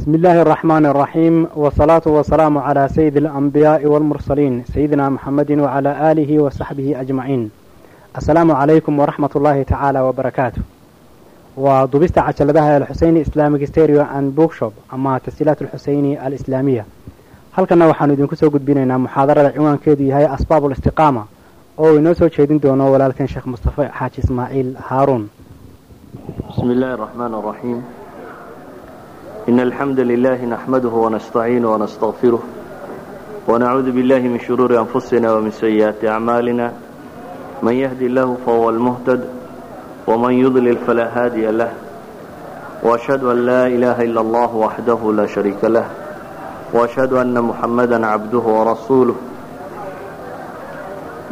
بسم الله الرحمن الرحيم والصلاة والسلام على سيد الأنبياء والمرسلين سيدنا محمد وعلى آله وصحبه أجمعين السلام عليكم ورحمة الله تعالى وبركاته ودبست عجلدها الحسيني إسلامي ستيريو أند بوكشوب أما تسجيلات الحسيني الإسلامية halkana waxaanu idinku soo gudbinaynaa muxaadarada ciwaankeedu yahay asbaab ulistiqaama oo inoo soo jeedin doono walaalkan sheekh mustafe xaaji ismaaciil haaruun بسم الله الرحمن الرحيم إن الحمد لله نحمده ونستعينه ونستغفره ونعوذ بالله من شرور أنفسنا ومن سيئات أعمالنا من يهدي الله فهو المهتد ومن يضلل فلا هادي له وأشهد أن لا إله إلا الله وحده لا شريك له وأشهد أن محمدا عبده ورسوله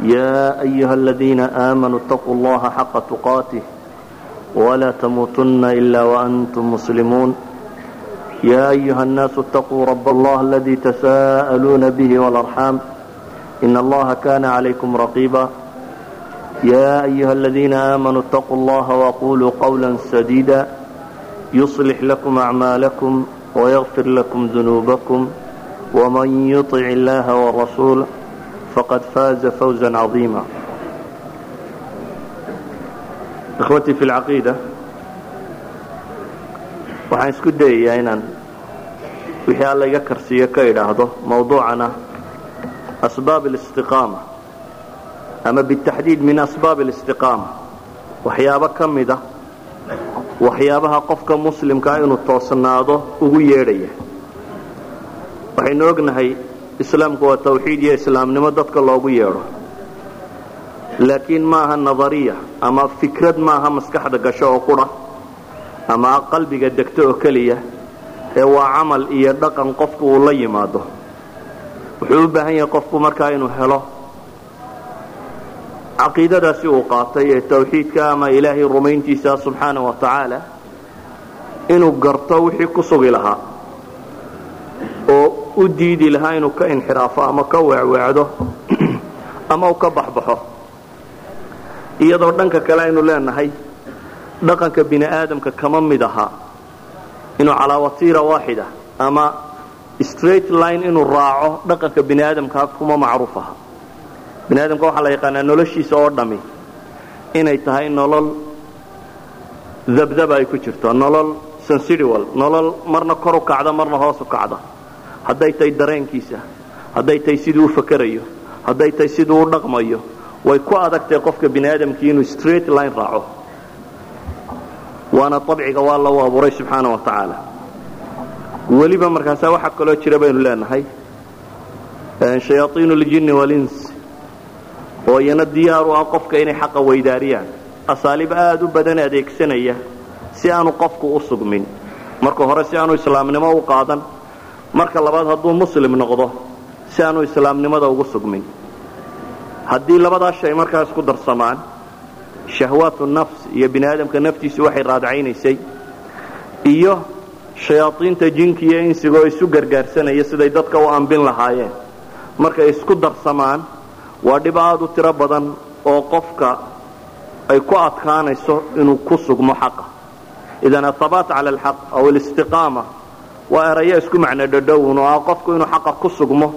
يا أيها الذين آمنوا اتقوا الله حق تقاته ولا تموتن إلا وأنتم مسلمون يا أيها الناس اتقوا رب الله الذي تساءلون به والأرحام إن الله كان عليكم رقيبا يا أيها الذين آمنوا اتقوا الله وقولوا قولا سديدا يصلح لكم أعمالكم ويغفر لكم ذنوبكم ومن يطع الله والرسول فقد فاز فوزا عظيما إخوتي في العقيدة waxaan isku dayayaa inaan wixii alla iga karsiiyo ka idhaahdo mawduucana asbaab alistiqaama ama bitaxdiid min asbaab alistiqaama. Waxyaabo ka mida waxyaabaha qofka muslimkaa inuu toosnaado ugu yeedhaya. Waxaynu ognahay islaamku waa tawxiid iyo islaamnimo dadka loogu yeedho. Laakiin maaha nadariya ama fikrad maaha maskaxda gasho oo qura ama qalbiga degto oo keliya ee waa camal iyo dhaqan qofku uu la yimaado. Wuxuu u baahan yahay qofku markaa inuu helo caqiidadaasi uu qaatay ee tawxiidka ama ilaahay rumayntiisa subxaana wa tacaala inuu garto wixii ku sugi lahaa oo u diidi lahaa inuu ka inxiraafo ama ka weecweecdo ama uu ka baxbaxo. Iyadoo dhanka kale aynu leenahay dhaqanka bini aadamka kama mid ahaa inuu calaa watiira waaxida ama straight line inuu raaco dhaqanka bini aadamka kuma macruuf aha. Bini aadamka waxaa la yaqaanaa noloshiisa oo dhammi inay tahay nolol dabdaba ay ku jirto nolol sensidual nolol marna kor u kacda marna hoos u kacda. Hadday tahay dareenkiisa hadday tahay siduu u fakerayo hadday tahay siduu u dhaqmayo way ku adagtahay qofka bini aadamkii inuu straight line raaco waana abciga waa lagu abuuray subxaana wa weliba markaasaa waxaa kaloo jira baynu leenahay shayaaiin ljinni walins oo iyana diyaar u ah qofka inay xaqa weydaariyaan. Asaaliib aad u badan adeegsanaya si aanu qofku u sugmin. Marka hore si aanu islaamnimo u qaadan. Marka labaad hadduu muslim noqdo si aanu islaamnimada ugu sugmin. Haddii labadaa shay markaa isku darsamaan shahwaatu nafs iyo bini aadamka naftiisu waxay raadcaynaysay iyo shayaaiinta jinka iyo insigoo isu gargaarsanaya siday dadka u ambin lahaayeen. Markay isku darsamaan waa dhib aad u tiro badan oo qofka ay ku adkaanayso inuu ku sugmo xaqa. Idan athabaat cala alxaq aw alistiqaama waa erayo isku macno dhadhowun oo ah qofku inuu xaqa ku sugmo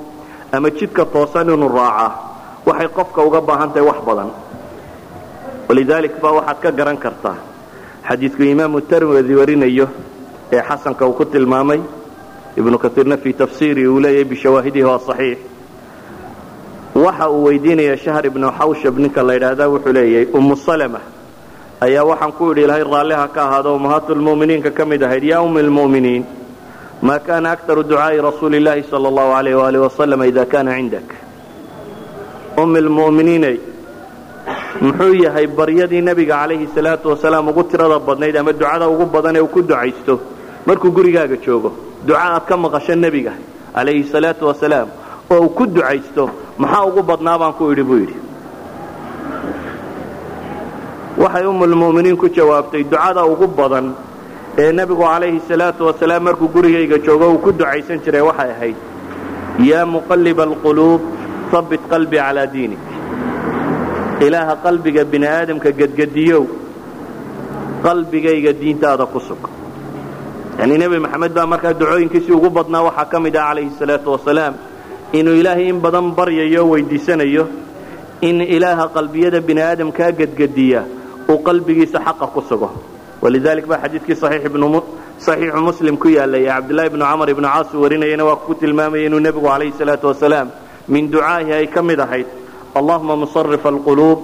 ama jidka toosan inuu raacaa waxay qofka uga baahan tahay wax badan walidaalik baa waxaad ka garan kartaa. Xadiidku imaamu tirmidi warinayo ee xasanka uu ku tilmaamay. Ibnu kaiirna fii tafsiiri uu leeyahay bishawaahidihi waa saxiix. Waxa uu weydiinaya shahr ibnu xawshab ninka la yidhaahda wuxuu leeyahay ummu salama ayaa waxaan ku idhi ilahay raalliha ka ahaado ummahaatulmu'miniinka ka mid ahayd yaa ummi lmu'miniin ma kana aktaru ducaa'i rasuuli llahi sala allahu alayh waalih wasalam ida kana cindak? Ummi lmu'miniinay muxuu yahay baryadii nebiga calayhi salaatu wasalaam ugu tirada badnayd ama ducada ugu badan ee uu ku ducaysto? Markuu gurigaaga joogo duca aad ka maqasho nebiga calayhi salaatu wasalaam oo uu ku ducaysto maxaa ugu badnaa baan ku idhi buu yidhi. Waxay ummulmu'miniin ku jawaabtay ducada ugu badan ee nebigu calayhi salaatu wasalaam markuu gurigayga joogo uu ku ducaysan jiray waxay ahayd yaa muqalliba alquluub habbit qalbii calaa diinik ilaaha qalbiga bini aadamka gedgediyow qalbigayga diintaada ku sug. Yani nebi maxamed baa markaa ducooyinkiisii ugu badnaa waxaa ka mid ah calayhi salaatu wasalaam inuu ilaahay in badan baryayo o weydiisanayo in ilaaha qalbiyada bini aadamkaa gedgediya uu qalbigiisa xaqa ku sugo. Walidalik baa xadiidkii saxiixu muslim ku yaalay ee cabdulahi bnu camar ibnu caas warinayana waa ku tilmaamaya inuu nebigu calayhi salaatu wasalaam min ducaahi ay ka mid ahayd allahuma musarif alquluub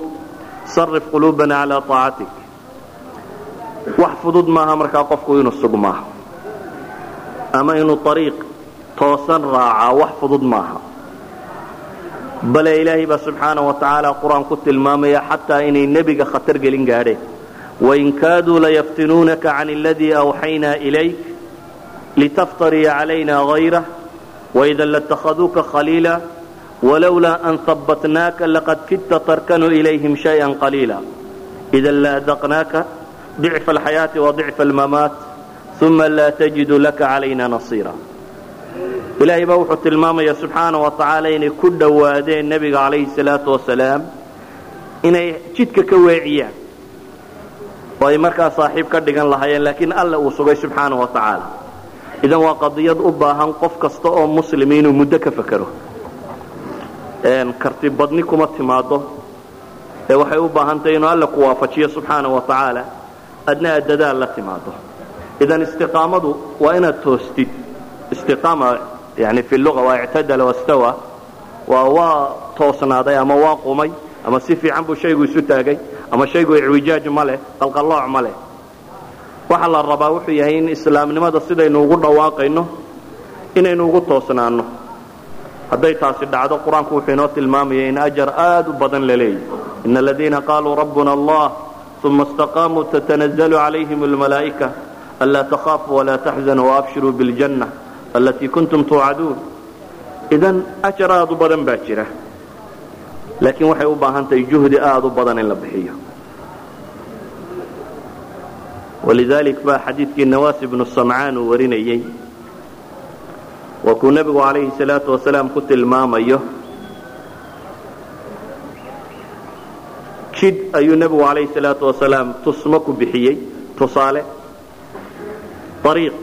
sarif quluubana calaa aacatik wax fudud maaha markaa qofku inuu sugmaa ama inuu ariiq toosan raacaa wax fudud maaha. Bale ilaahay baa subxaana wa tacaala qur'aan ku tilmaamaya xataa inay nebiga khatar gelin gaadheen wain kaaduu layaftinuunaka can aladii awxaynaa ilayk litaftaria calayna hayrah waidan latakhaduuka khaliila walowlaa an abbatnaaka laqad kidta tarkanu ilayhim shaya qaliila idan laadaqnaaka dicfa alxayaati wa dicfa almamaat uma laa tajidu laka calayna nasiira ilaahay baa wuxuu tilmaamaya subxaana wa tacaala inay ku dhowaadeen nebiga calayhi salaatu wasalaam inay jidka ka weeciyaan oo ay markaa saaxiib ka dhigan lahaayeen laakiin alle uu sugay subxaana wa tacaala idan waa qadiyad u baahan qof kasta oo muslimi inuu muddo ka fakero karti badni kuma timaado ee waxay u baahantahy inuu alle ku waafajiyo subxaana wa tacaala. Adna aad dadaal la timaado idan istiqaamadu waa inaad toostid. Istiqaama yani fi lua waa ictadala wastawa waa waa toosnaaday ama waa qumay ama si fiican buu shaygu isu taagay ama shaygu icwijaaj ma leh qalqallooc ma leh. Waxa la rabaa wuxuu yahay in islaamnimada sidaynu ugu dhawaaqayno inaynu ugu toosnaanno hadday taasi dhacdo qur'aanku wuxuu inoo tilmaamaya in ajar aad u badan la leeyahy ina aladiina qaaluu rabbuna allah uma istaqaamuu tatanazalu calayhim almalaa'ika anlaa takhaafuu walaa taxzanuu waabshiruu biljanna allatii kuntum tuucaduun. Idan ajar aad u badan baa jira. Laakiin waxay u baahan tahay juhdi aad u badan in la bixiyo. Walidalik baa xadiidkii nawaas ibnu samcaan uu warinayey waa kuu nebigu calayhi salaatu wasalaam ku tilmaamayo jidh ayuu nebigu calayhi salaatu wasalaam tusmo ku bixiyey. Tusaale ariiq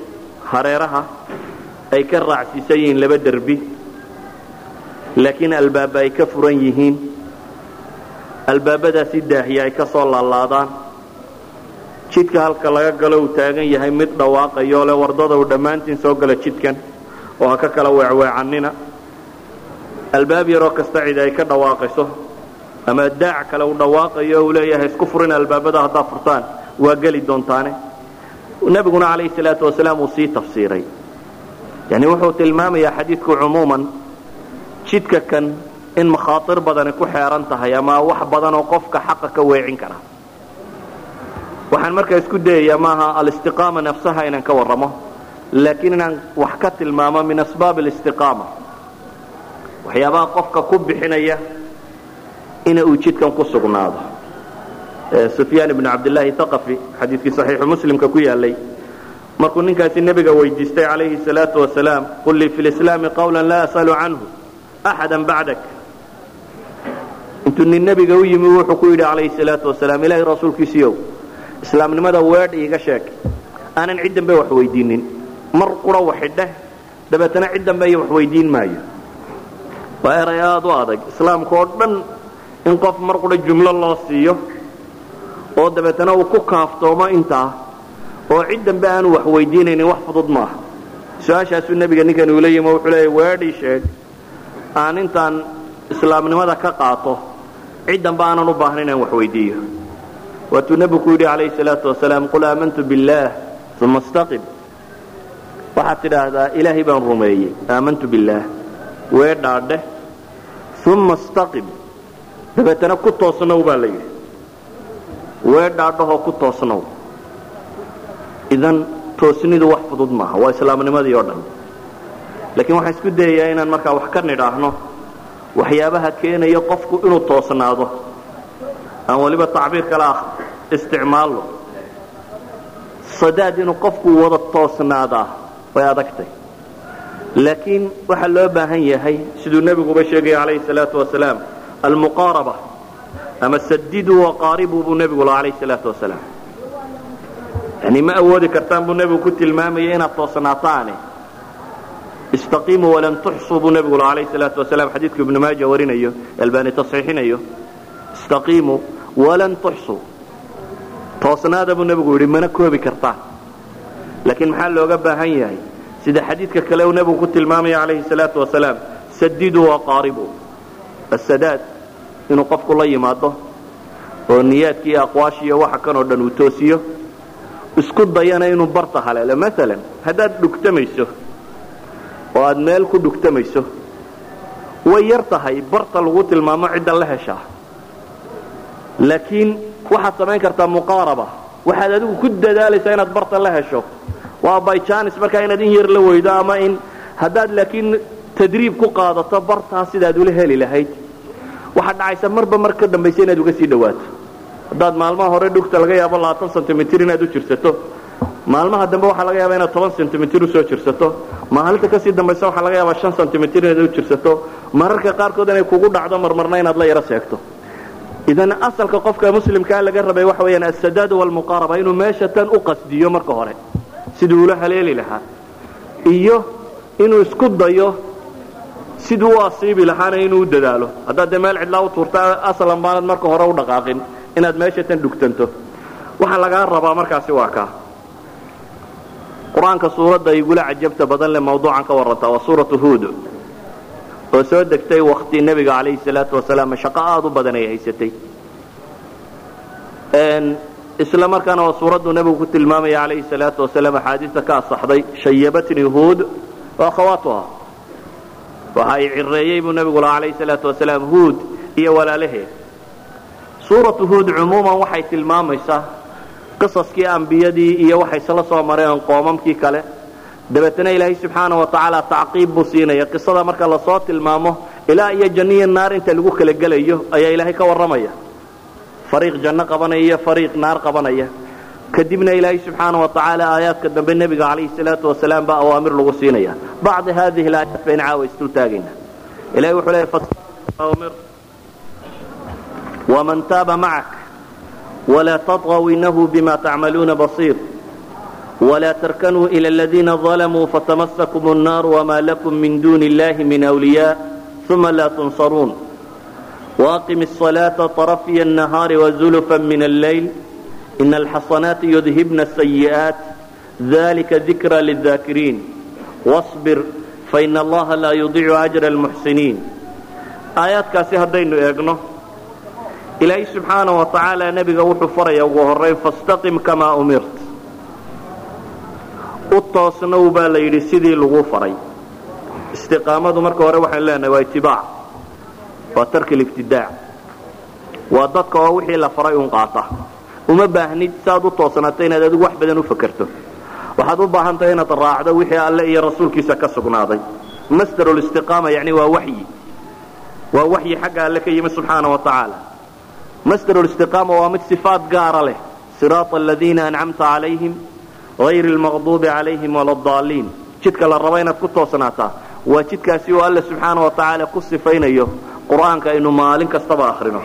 hareeraha ay ka raacsiisan yihiin laba derbi laakiin albaaba ay ka furan yihiin. Albaabadaasi daahiya ay ka soo laalaadaan. Jidka halka laga galo uu taagan yahay mid dhawaaqayoo le wardada uu dhammaantiin soo gala jidkan oo ha ka kala weecweecannina. Albaab yaroo kasta cid ay ka dhawaaqayso ama daac kale uu dhawaaqayo uu leeyahay isku furin albaabada haddaad furtaan. Waa geli doontaane. Nebiguna calayhi salaatu wasalaam uu sii tafsiiray. Yani wuxuu tilmaamayaa xadiidku cumuuman jidka kan in makhaatir badani ku xeeran tahay ama wax badan oo qofka xaqa ka weecin kara. Waxaan markaa isku dayayaa maaha alistiqaama nafsaha inaan ka warramo laakiin inaan wax ka tilmaamo min asbaab alistiqaama waxyaabaha qofka ku bixinaya ina uu jidkan ku sugnaado sufyaan ibnu cabdillaahi thaqafi xadiidkii saxiixu muslimka ku yaalay markuu ninkaasi nebiga weydiistay calayhi salaatu wasalaam qul lii fi lislaami qawlan laa asalu canhu axada bacdak intuu nin nebiga u yimi wuxuu ku yidhi calayhi salaatu wasalaam ilaahay rasuulkiisiiow islaamnimada weedh iiga sheeg aanan cid dambe wax weydiinin mar qura waxidheh dabeetana cid dambe iyo wax weydiin maayo. Waa eray aad u adag. Islaamka oo dhan in qof mar qura jumlo loo siiyo oo dabeetana uu ku kaaftoomo intaa oo cid dambe aanu wax weydiinaynin wax fudud maaha su'aashaasuu nebiga ninkan uula yimi wuxuu leeya weedhii sheeg aan intaan islaamnimada ka qaato cid dambe aanan u baahna inaan wax weydiiyo. Waatuu nebigu ku yidhi calayhi salaatu wasalaam qul aamantu billaah uma istaqim waxaad tidhaahdaa ilaahay baan rumeeyey. Aamantu billaah. Weedhaadheh uma istaqim. Dabeetana ku toosnow baa la yidhi. Weedhaadhahoo ku toosnow. Idan toosnidu wax fudud maaha. Waa islaamnimadii oo dhan. Laakiin waxaan isku dayayaa inaan markaa wax ka nidhaahno. Waxyaabaha keenaya qofku inuu toosnaado. Aan weliba tacbiir kale ah isticmaalno. Sadaad inuu qofku wada toosnaadaa way adagtay laakiin waxaa loo baahan yahay siduu nebiguba sheegaya calayhi salaatu wasalaam almuqaaraba ama sadiduu waqaaribuu buu nebigu laha calayhi salaatu wasalaam. Yani ma awoodi kartaan buu nebigu ku tilmaamayay inaad toosnaataane istaqiimuu walan tuxsuu buu nebigu la alayh salaatu wasalaam xadiidku ibnu maaja warinayo albaani tasxiixinayo. Istaqiimuu walan tuxsuu. Toosnaada buu nebigu yidhi mana koobi kartaan laakiin maxaa looga baahan yahay? Sida xadiidka kale uu nebigu ku tilmaamaya calayhi salaatu wasalaam sadiduu waqaaribuu asadaad inuu qofku la yimaado oo niyaadki iyo aqwaashi iyo waxa kan oo dhan uu toosiyo isku dayana inuu barta haleelo maalan haddaad dhugtamayso oo aad meel ku dhugtamayso way yar tahay barta lagu tilmaamo cidda la heshaa. Laakiin waxaad samayn kartaa muqaaraba. Waxaad adigu ku dadaalaysaa inaad barta la hesho waa byjanis markaa inaad in yar la weydo ama in haddaad laakiin tadriib ku qaadato bartaa sidaad ula heli lahayd. Waxaad dhacaysa marba mar ka dambaysa inaad uga sii dhawaato haddaad maalmaha hore dhugta laga yaabo labaatan sentimitir inaad u jirsato. Maalmaha dambe waxaa laga yaaba inaad toban sentimitir u soo jirsato. Maalinta ka sii dambaysa waxaa laga yaabaa shan sentimitir inaad u jirsato. Mararka qaarkood inay kugu dhacdo marmarna inaad la yaro seegto. Idan asalka qofka muslimkaa laga rabay waxa weyaan asadaad walmuqaaraba inuu meesha tan u qasdiyo marka hore siduu ula haleeli lahaa iyo inuu isku dayo siduu u asiibi lahaana inuu dadaalo. Haddaad dee meel cidlaa u tuurta aslan baanad marka hore u dhaqaaqin inaad meesha tan dhugtanto waxa lagaa rabaa markaasi waa kaa. Qur'aanka suuradda igula cajabta badan leh mawduucan ka warranta waa suuratu huud oo soo degtay wakti nebiga calayhi salaatu wasalaam shaqo aada u badan ay haysatay isla markaana waa suuraddu nebigu ku tilmaamaya calayhi salaatu wasalaam axaadiista ka asaxday shayabatni huud wa akhawaatuha waxa ay cireeyey buu nebigu lahaa calayhi salaatu wasalaam huud iyo walaalaheed suuratu huud cumuuman waxay tilmaamaysaa qisaskii ambiyadii iyo waxay isla soo mareen qoomamkii kale. Dabeetana ilaahay subxaana wa tacaala tacqiib buu siinaya qisada marka la soo tilmaamo ilaa iyo janniyo naar inta lagu kala gelayo ayaa ilaahay ka warramaya ariiq janno qabanaya iyo ariiq naar qabanaya kadibna ilaahay subxaana wa tacaala aayaadka dambe nebiga calayhi salaatu wasalaam baa awaamir lagu siinaya. Bacda haadihi alaayaat bayna caawa istultaagayna ilahay wuxuu leeyahay waman taaba macak walaa tatqaw innahu bima tacmaluuna basiir wlaa tarkanuu ila aladiina dalamuu fatamasakum اnnar wmaa lakum min duuni illahi min wliya uma laa tunsaruun. وأقم الصلاة طرفي النهار وزلفا من الليل إن الحصنات يذهبن السيئات ذلك ذكرى للذاكرين واصبر فإن الله لا يضيع أجر المحسنين آيات كاسي هدين إيقنه ilaahay subxaana wa tacaala nebiga wuxuu faraya ugu horrayn fastaqim kamaa umirt u toosnow baa la yidhi sidii lagu faray istiqaamadu marka hore waxaan leenahay waa itibaac waa tarki libtidaac waa dadka oo wixii la faray un qaata. Uma baahnid saaad u toosanato inaad adigu wax badan u fakerto waxaad u baahantahay inaad raacdo wixii alle iyo rasuulkiisa ka sugnaaday. Masdarulistiqaama yani waa waxyi waa waxyi xagga alle ka yimi subxaana wa tacaala. Masdarulistiqaama waa mid sifaad gaara leh. Siraata aladiina ancamta calayhim hayri almaqduubi calayhim wala addaaliin jidka la raba inaad ku toosnaataa. Waa jidkaasi oo alle subxaana wa tacaala ku sifaynayo qur'aanka aynu maalin kastaba akrino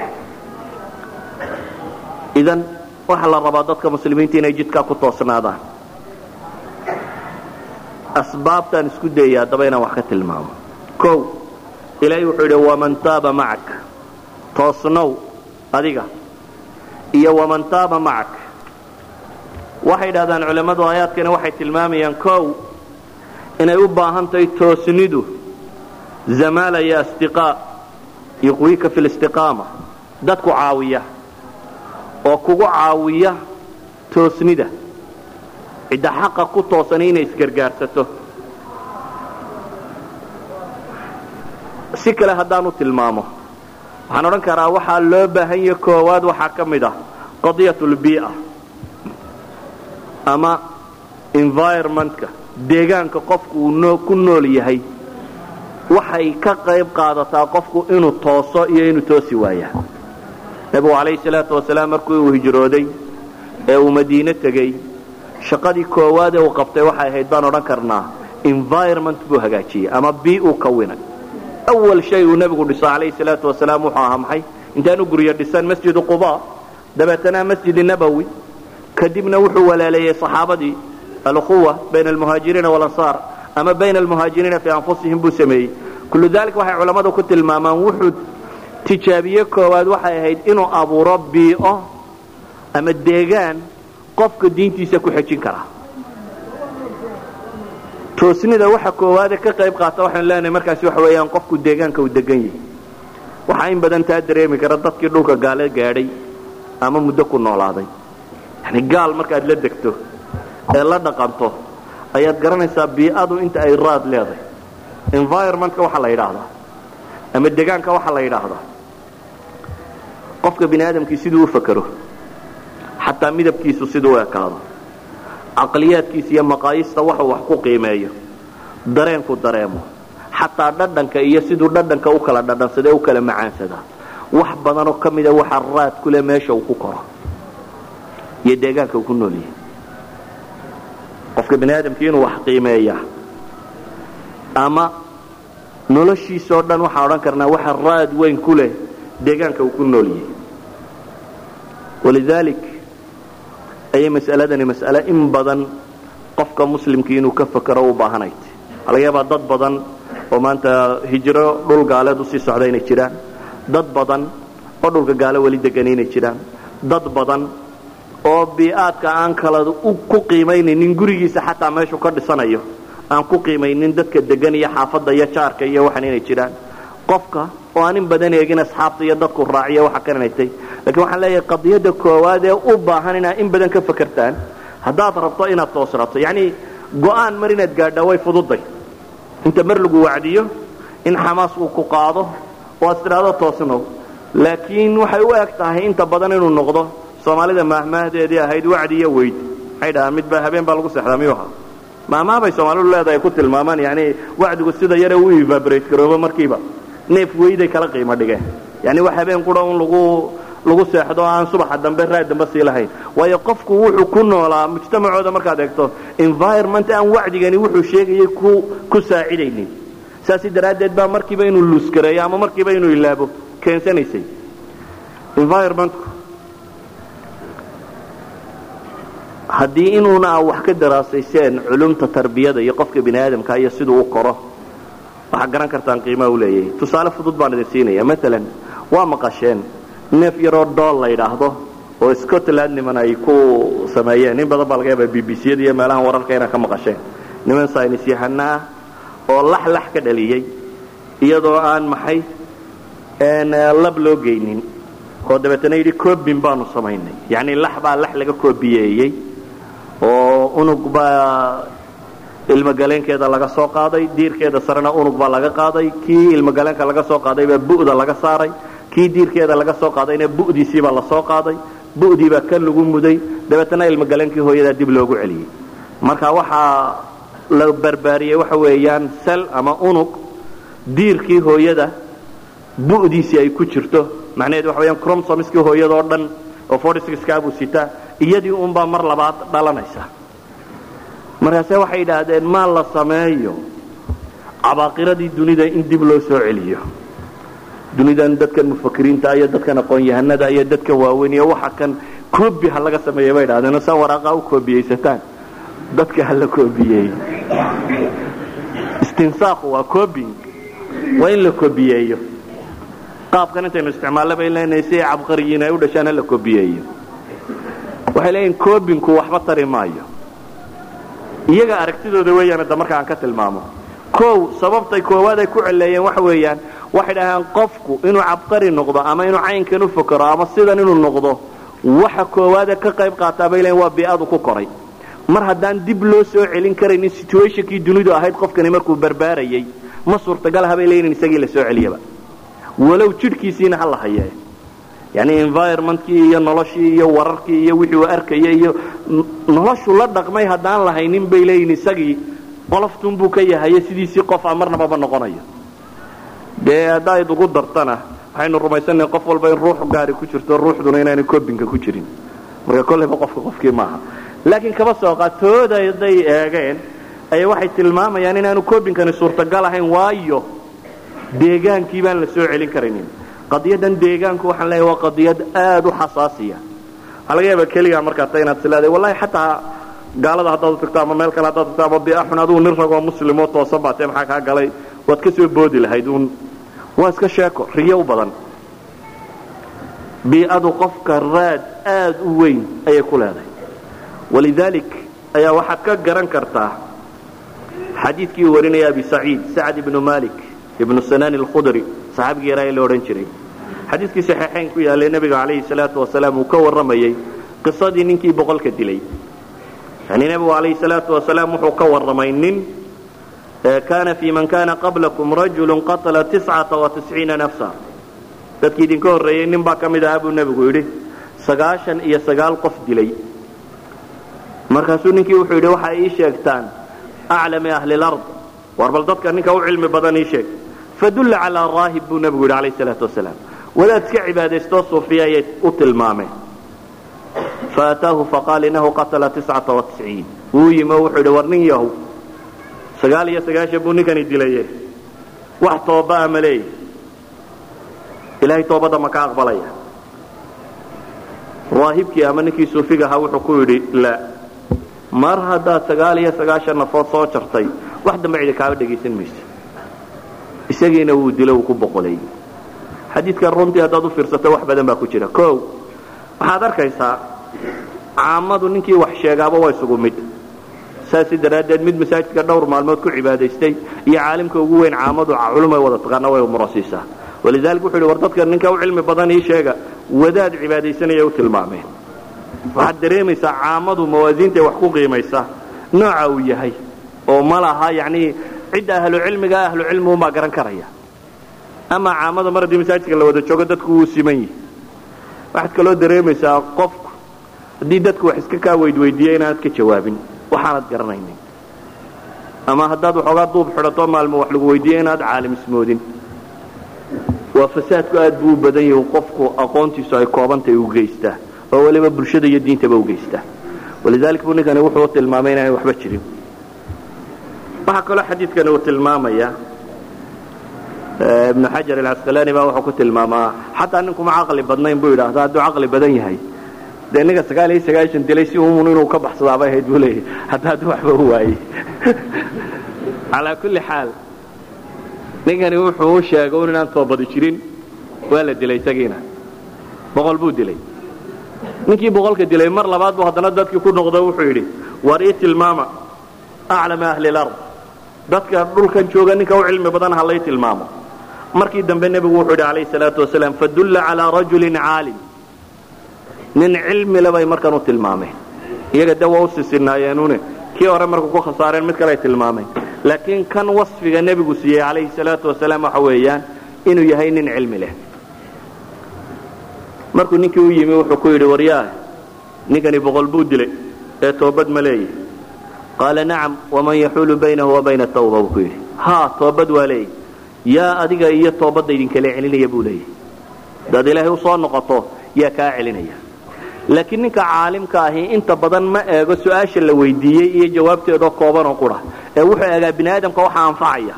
idan waxa la rabaa dadka muslimiinta inay jidkaa ku toosnaadaan. Asbaabtaan isku dayaya haddaba inaan wax ka tilmaamo. O ilaahay wuxuu yidhi waman taaba macak. Toosnow adiga. Iyo waman taaba macak. Waxay yidhahdaan culammadu aayaadkani waxay tilmaamayaan kow inay u baahan tahay toosnidu zamaala iyo astiqaa yuqwiika fi listiqaama dadku caawiya oo kugu caawiya toosnida. Cidda xaqa ku toosani inay isgargaarsato. Si kale haddaan u tilmaamo. Waxaan odhan karaa waxaa loo baahan yahe koowaad waxaa ka mid ah qadiyat lbii'a ama environmentka deegaanka qofku uu ku nool yahay waxay ka qayb qaadataa qofku inuu tooso iyo inuu toosi waayaa nebigu calayhi salaatu wasalaam markii uu hijrooday ee uu madiine tegey shaqadii koowaad ee uu qabtay waxay ahayd baan odhan karnaa environment buu hagaajiyey ama bii uu kawinay awal shay uu nebigu dhiso calayhi salaatu wasalaam wuxuu ahaa maxay? Intaanu guryo dhisan masjidu quba dabeetana masjidi nabowi kadibna wuxuu walaaleeyey saxaabadii alukhuwa bayna almuhaajiriina walansaar ama bayna almuhaajiriina fii anfusihim buu sameeyey. Kullu dalik waxay culammadu ku tilmaamaan wuxuu tijaabiye koowaad waxay ahayd inuu abuuro bii'o ama deegaan qofka diintiisa ku xejin kara. Toosnida waxa koowaade ka qayb qaata waxaanu leenahay markaasi waxa weeyaan qofku deegaanka uu degan yahay. Waxaa in badan taa dareemi kara dadkii dhulka gaale gaadhay ama muddo ku noolaaday. Yani gaal markaad la degto ee la dhaqanto ayaad garanaysaa bii'adu inta ay raad leedahay. Environmentka waxaa la yidhaahdaa. Ama degaanka waxaa la yidhaahdaa. Qofka bini aadamkii siduu u fakero xataa midabkiisu siduu u ekaado caqliyaadkiisa iyo maqaayista waxuu wax ku qiimeeyo dareenku dareemo xataa dhadhanka iyo siduu dhadhanka u kala dhadhansada u kala macaansadaa. Wax badanoo ka mida waxa raad kule meesha uu ku koro. Iyo deegaanka uu ku nool yahay qofka bini aadamkii inuu wax qiimeeya ama noloshiisoo dhan waxaan odhan karnaa waxa raad weyn ku leh deegaanka uu ku nool yahay. Walidaalik ayay mas'aladani mas'ale in badan qofka muslimkii inuu ka fakero u baahanayt waxaa laga yaabaa dad badan oo maanta hijro dhul gaaleed u sii socda inay jiraan. Dad badan oo dhulka gaale weli degan inay jiraan. Dad badan oo bii'aadka aan kala ku qiimaynaynin gurigiisa xataa meeshuu ka dhisanayo aan ku qiimaynin dadka degan iyo xaafadda iyo jaarka iyo waxan inay jiraan. Qofka oo aan in badan eegin asxaabta iyo dadku raaciyo waxa karanaytay lakiin waxaan leeyahay qadiyadda koowaad ee u baahan inaad in badan ka fakertaan haddaad rabto inaad toosrato. Yacni go'aan mar inaad gaadhaa way fududay. Inta mar lagu wacdiyo in xamaas uu ku qaado oo aad tidhaahdo toosnow. Laakiin waxay u eg tahay inta badan inuu noqdo soomaalida maahmaahdeedii ahayd wacdi iyo weyd waxay dhahaan midbaa habeen baa lagu seexdaa miyuu ahaa? Maahmaahbay soomaalidu leedahay ku tilmaamaan yani wacdigu sida yare u evaborate garoobo markiiba. Neef weyday kala qiimo dhigeen yani wax habeen qura un lagu lagu seexdo aan subaxa dambe raad dambe sii lahayn. Waayo qofku wuxuu ku noolaa mujtamacooda markaad eegto environment aan wacdigani wuxuu sheegayay ku saacidaynin. Saasi daraaddeed baa markiiba inuu luuskareeyo ama markiiba inuu ilaabo keensanaysay environmentku haddii inuuna a wax ka daraasayseen culumta tarbiyada iyo qofka bini aadamka iyo siduu u koro waxaad garan kartaan qiimaha u leeyahay. Tusaale fudud baan idin siinaya maalan waa maqasheen. Neef yaroo dool la yidhaahdo oo scotland niman ay ku sameeyeen. In badan baa laga yaaba b b c yada iyo meelahan wararka inaad ka maqasheen. Niman saynis yahano ah oo lax lax ka dhaliyey iyadoo aan maxay lab loo geynin. Oo dabeetana yidhi cobin baanu samaynay. Yacni lax baa lax laga koobiyeeyey oo unug baa ilmogaleenkeeda laga soo qaaday diirkeeda sarena unug baa laga qaaday kii ilmogaleenka laga soo qaaday baa bu'da laga saaray kii diirkeeda laga soo qaadayna bu'diisiibaa la soo qaaday bu'diibaa kan lagu muday dabeetana ilmogaleenkii hooyadaa dib loogu celiyey. Marka waxaa la barbaariyey waxa weeyaan sel ama unug diirkii hooyada bu'diisii ay ku jirto macnaheed waxa weyaan cromsomskii hooyadoo dhan oo fortskaabuu sitaa iyadii unbaa mar labaad dhalanaysa. Markaase waxay yidhaahdeen maa la sameeyo. Cabaaqiradii dunida in dib loo soo celiyo. Dunidan dadkan mufakiriinta iyo dadkan aqoon-yahanada iyo dadkan waaweyn iyo waxa kan koobi ha laga sameeya bay idhahdeen saa waraaqaa u koobiyeysataan dadka ha la koobiyeeyo istinsaaqu waa cobing waa in la koobiyeeyo. Qaabkan intaynu isticmaallo bay leenahay si ay cabqariyiin ay u dhashaan ha la koobiyeeyo waxay leeyihiin cobinku waxba tari maayo. Iyaga aragtidooda weeyaan hadda marka aan ka tilmaamo. Kow sababtay koowaad ay ku celeeyeen waxa weeyaan waxay dhahaan qofku inuu cabqari noqdo ama inuu caynkan u fakero ama sidan inuu noqdo waxa koowaade ka qayb qaataa bay leeyiin waa bii'adu ku koray. Mar haddaan dib loo soo celin karaynin situationkii dunidu ahayd qofkani markuu barbaarayay ma suurtagal habay leeyiin isagii la soo celiyaba walow jidhkiisiina ha la hayee yani environmentkii iyo noloshii iyo wararkii iyo wixii uu arkaya iyo noloshu la dhaqmay haddaan lahaynin bay leeyihiin isagii. Qoloftunbuu ka yahaye sidiisii qofa marnababa noqonayo. Dee haddaad ugu dartana waxaynu rumaysannaha qof walba in ruux gaari ku jirto ruuxduna inaanay kobinka ku jirin. Marka kolleyba qofka qofkii maaha. Laakiin kaba sooqa tooda hadday eegeen ayaa waxay tilmaamayaan inaanu kobinkani suurtagal ahayn waayo. Deegaankii baan la soo celin karaynin qadiyadan deegaanku waxaan leeyahay waa qadiyad aad u xasaasiya. Waxaa laga yaaba keligaa markaa ta inaad sileeday wallahi xataa gaalada haddaad u tagto ama meel kale haddaad tagto ama biaxun adigu nin ragoo muslimoo toosan baatee maxaa kaa galay? Waad ka soo boodi lahayd uun. Waa iska sheeko riyo u badan. Bii'adu qofka raad aad u weyn ayay ku leedahay. Walidaalik ayaa waxaad ka garan kartaa xadiidkii warinaya abi saciid sacd ibnu malik ibnu sanaan alkhudri saxaabigii yaraa ee la odhan jiray. Xadiidkii saxiixayn ku yaallay nebiga calayhi salaatu wasalaam uu ka warramayey qisadii ninkii boqolka dilay. Yani nebigu calayhi salaatu wasalaam wuxuu ka warramay nin kaana fii man kana qablakum rajulu qatala tiscata wa tisciina nafsa. Dadkii idinka horreeyey nin baa ka mid ahaa buu nebigu yidhi sagaashan iyo sagaal qof dilay. Markaasuu ninkii wuxuu yidhi waxay ii sheegtaan aclami ahli lard war bal dadka ninka u cilmi badan ii sheeg fadulla calaa raahib buu nebigu yidhi calayhi salaatu wasalaam. Wadaad iska cibaadaystoo suufiya ayay u tilmaameen. Faataahu faqaal inahu qatala tiscata wa tisciin. Wuu yimi oo wuxuu yidhi war nin yahow sagaal iyo sagaashan buu ninkani dilaye wax tooba'a ma leeyi ilahay toobadda ma ka aqbalaya. Raahibkii ama ninkii suufiga ahaa wuxuu ku yidhi la mar haddaad sagaal iyo sagaashan nafood soo jartay wax dambe cidi kaaba dhegaysan maysa isagiina wuu dilo uu ku boqolay. Xadiidkan runtii haddaad u fiirsato wax badan baa ku jira. O waxaad arkaysaa caamadu ninkii wax sheegaaba waa isugu mid. Saasi daraaddeed mid masaajidka dhowr maalmood ku cibaadaystay iyo caalimka ugu weyn caamadu culumay wada taqaana way murasiisaa walidalik wuxu yidhi war dadka ninka u cilmi badan ii sheega wadaad cibaadaysanaya u tilmaameen. Waxaad dareemaysaa caamadu mawaasiintay wax ku qiimaysa nooca uu yahay oo ma laha yacnii cidda ahlucilmiga ahlucilmiguunbaa garan karaya. Ama caamada mar haddii masaajidka la wada joogo dadku wuu siman yihi waxaad kaloo dareemaysaa qofku haddii dadku wax iska kaa weydweydiiya inaanad ka jawaabin waxaanad garanaynin. Ama haddaad waxoogaa duub xidhato maalmo wax lagu weydiiya inaad caalim ismoodin. Waa fasaadku aad buu u badan yahi qofku aqoontiisu ay koobantahay u geystaa oo weliba bulshada iyo diintaba u geystaa. Walidalik buu ninkani wuxuu tilmaamay inaanay waxba jirin waxaa kaloo xadiidkani uu tilmaamaya ibnu xajar alcasqalaani baa wuxuu ku tilmaamaa xataa ninkuma caqli badnayn buu yidhaahda hadduu caqli badan yahay dee ninka sagaal iyo sagaashan dilay si umun inuu ka baxsadaabay ahayd buu leeyahy hadda hadduu waxba u waayey calaa kulli xaal ninkani wuxuu u sheegay un inaan toobadi jirin waa la dilay isagiina boqol buu dilay. Ninkii boqolka dilay mar labaad buu haddana dadkii ku noqdo wuxuu yidhi war ii tilmaama aclama ahli lard dadka dhulkan jooga ninka u cilmi badan ha lay tilmaamo. Markii dambe nebigu wuxuu yidhi calayhi salaatu wasalaam fadulla calaa rajulin caalim. Nin cilmile bay markan u tilmaameen. Iyaga de waa u sisinaayeennune kii hore markuu ku khasaareen mid kale ay tilmaameen. Laakiin kan wasfiga nebigu siiyey calayhi salaatu wasalaam waxa weeyaan inuu yahay nin cilmi leh. Markuu ninkii u yimi wuxuu ku yidhi waryaah ninkani boqol buu dilay ee toobad ma leeyahy qaala nacam waman yaxuulu baynahu wa bayna buu ku yidhi. Haa toobad waa leeyahy yaa adiga iyo toobadda idinkala celinaya buu leeyahy hadaad ilaahay u soo noqoto yaa kaa celinaya. Laakiin ninka caalimka ahi inta badan ma eego su'aasha la weydiiyey iyo jawaabteedoo koobanoo qura. Ee wuxuu eegaa bini aadamka waxa anfacaya.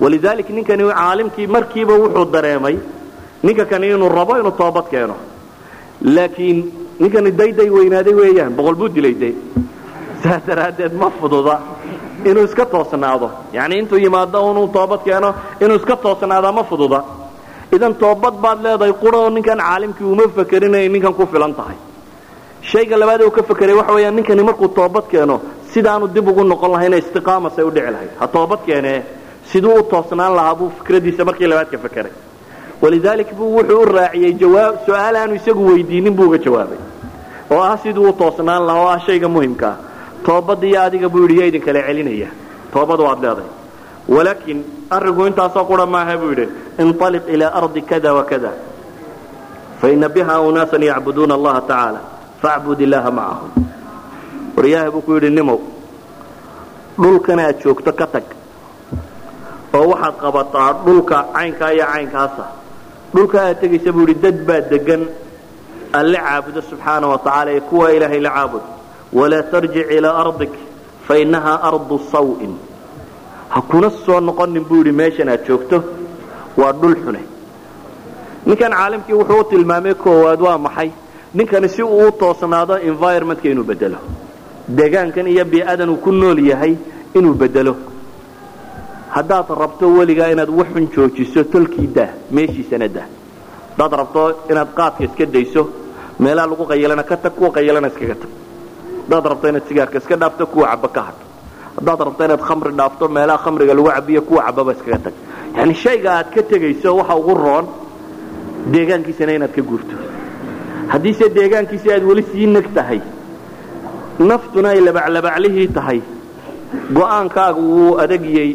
Walidalik ninkani caalimkii markiiba wuxuu dareemay ninka kani inuu rabo inuu toobad keeno. Laakiin ninkani dayday weynaaday weeyaan boqol buu dilay de saas daraaddeed ma fududa inuu iska toosnaado. Yani intuu yimaado inuu toobad keeno inuu iska toosnaada ma fududa. Idan toobad baad leedahay quroo ninkan caalimkii uma fakerin inay ninkan ku filan tahay. Shayga labaad uu ka fakeray waxa weeyaan ninkani markuu toobad keeno sidaanu dib ugu noqon lahayna istiqaamasay u dhici lahayd. Ha toobad keenee siduu u toosnaan lahaa buu fikradiisa markii labaad ka fakeray walidaalik buu wuxuu u raaciyey su'aal aanu isagu weydiinin buu uga jawaabay. Oo ah siduu u toosnaan lahaa oo ah shayga muhimkaa toobadda iyo adiga buu yidhi yaa idinkala celinaya. Toobad waad leedahay. Walaakin arrinku intaasoo qura maaha buu yidhi inطaliq ilaa ardi kada wakada faina biha unaasan yacbuduuna allaha tacaala facbud illaaha macahum waryaha buu ku yidhi nimow dhulkan aad joogto ka tag oo waxaad qabataa dhulka caynkaa iyo caynkaasa. Dhulka aad tegaysa buu yidhi dad baa degan alle caabudo subxaana wa tacaala ee kuwa ilaahay la caabud walaa tarjic ilaa ardik fainahaa ardu sawin. Ha kuna soo noqonin buu yidhi meeshan aad joogto waa dhul xune. Ninkan caalimkii wuxuu u tilmaamay koowaad waa maxay? Ninkani si uu u toosnaado environmentka inuu bedelo deegaankan iyo bii'adan uu ku nool yahay inuu bedelo haddaad rabto weligaa inaad waxun joojiso tolkii dah meeshiisana dah haddaad rabto inaad qaadka iska dayso meelaha lagu qayalana ka tag kuwa qayalana iskaga tag haddaad rabto inaad sigaarka iska dhaafto kuwa caba ka hadh haddaad rabto inaad khamri dhaafto meelaha khamriga lagu cabiyo kuwa cababa iskaga tag. Yani shayga aad ka tegayso waxa ugu roon deegaankiisana inaad ka guurto. Haddiise deegaankiisi aad weli sii neg tahay naftuna ay labaclabaclihii tahay go'aankaagu wuu adagiyey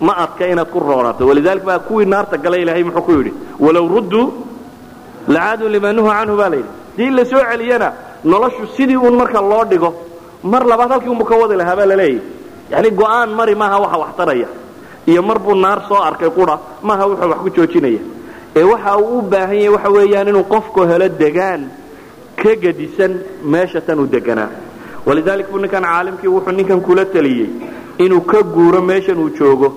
ma adka inaad ku roonaato walidaalika baa kuwii naarta galay ilaahay muxuu ku yidhi walow rudduu lacaaduu limaa nuha canhu baa layidhi dii la soo celiyana noloshu sidii uun marka loo dhigo mar labaad halkii unbu ka wadi lahaa baa laleeyahy go'aan mari maaha waxa wax taraya iyo mar buu naar soo arkay qura maaha wuxuu wax ku joojinaya. Ee waxa uu u baahan yahay waxa weeyaan inuu qofku helo degaan ka gedisan meesha tan uu deganaa. Walidaalika buu ninkan caalimkii wuxuu ninkan kula taliyey inuu ka guuro meeshan uu joogo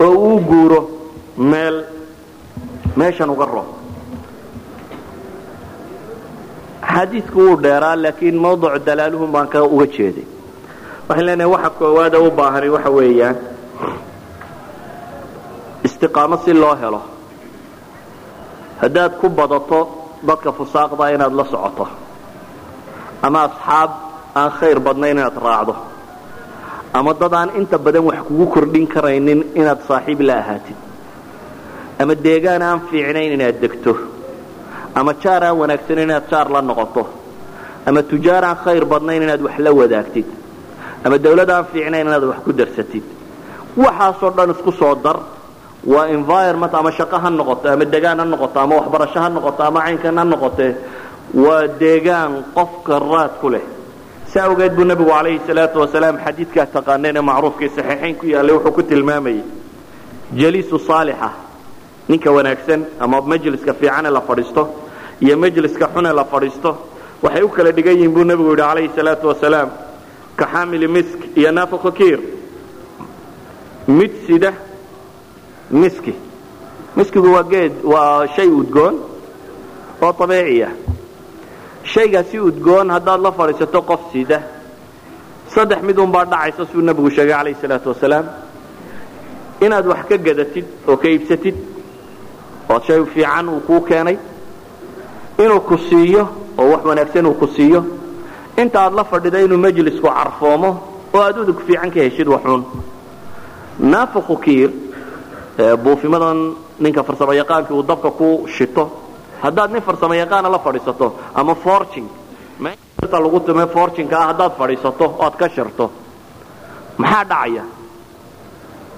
oo uu guuro meel meeshan uga roob xadiidku wuu dheeraa laakiin mawduc dalaaluhum baan ka uga jeeday. Waxaan leenahay waxa koowaada u baahani waxa weeyaan istiqaamo si loo helo. Haddaad ku badato dadka fusaaqda inaad la socoto ama asxaab aan khayr badnayn inaad raacdo ama dad aan inta badan wax kugu kordhin karaynin inaad saaxiib la ahaatid ama deegaan aan fiicnayn inaad degto ama jaar aan wanaagsanin inaad jaar la noqoto. Ama tujaar aan khayr badnayn inaad wax la wadaagtid. Ama dawlad aan fiicnayn inaad wax ku darsatid. Waxaasoo dhan isku soo dar. Waa environment ama shaqo ha noqoto ama degaan ha noqoto ama waxbarasho ha noqoto ama caynkan ha noqotee waa deegaan qofka raad ku leh. Si awgeed buu nebigu calayhi salaatu wasalaam xadiidkaa taqaaneen ee macruufkii saxiixayn ku yaallay wuxuu ku tilmaamayay jaliisu saalixa ninka wanaagsan ama majliska fiicane la fadhiisto iyo majliska xune la fadhiisto waxay u kala dhigan yihiin buu nebigu yidhi calayhi salaatu wasalaam ka xaamili misk iyo naafiqu kiir. Mid sida miski. Miskigu waa geed waa shay udgoon oo abiiciya shaygaasi udgoon haddaad la fadhiisato qof sida. Saddex mid unbaa dhacaysa siduu nebigu sheegay calayhi salaatu wasalaam. Inaad wax ka gadatid oo ka iibsatid oo shay fiican uu kuu keenay inuu ku siiyo oo wax wanaagsan uu ku siiyo. Inta aad la fadhida inuu majlisku carfoomo oo aad udug fiican ka heshid waxuun naafiqu kiir buufimadan ninka farsamo yaqaankii uu dabka ku shito. Haddaad nin farsamo yaqaana la fadhiisato ama forcing meeta lagu tume forcingka ah haddaad fadhiisato oo aad ka shirto. Maxaa dhacaya?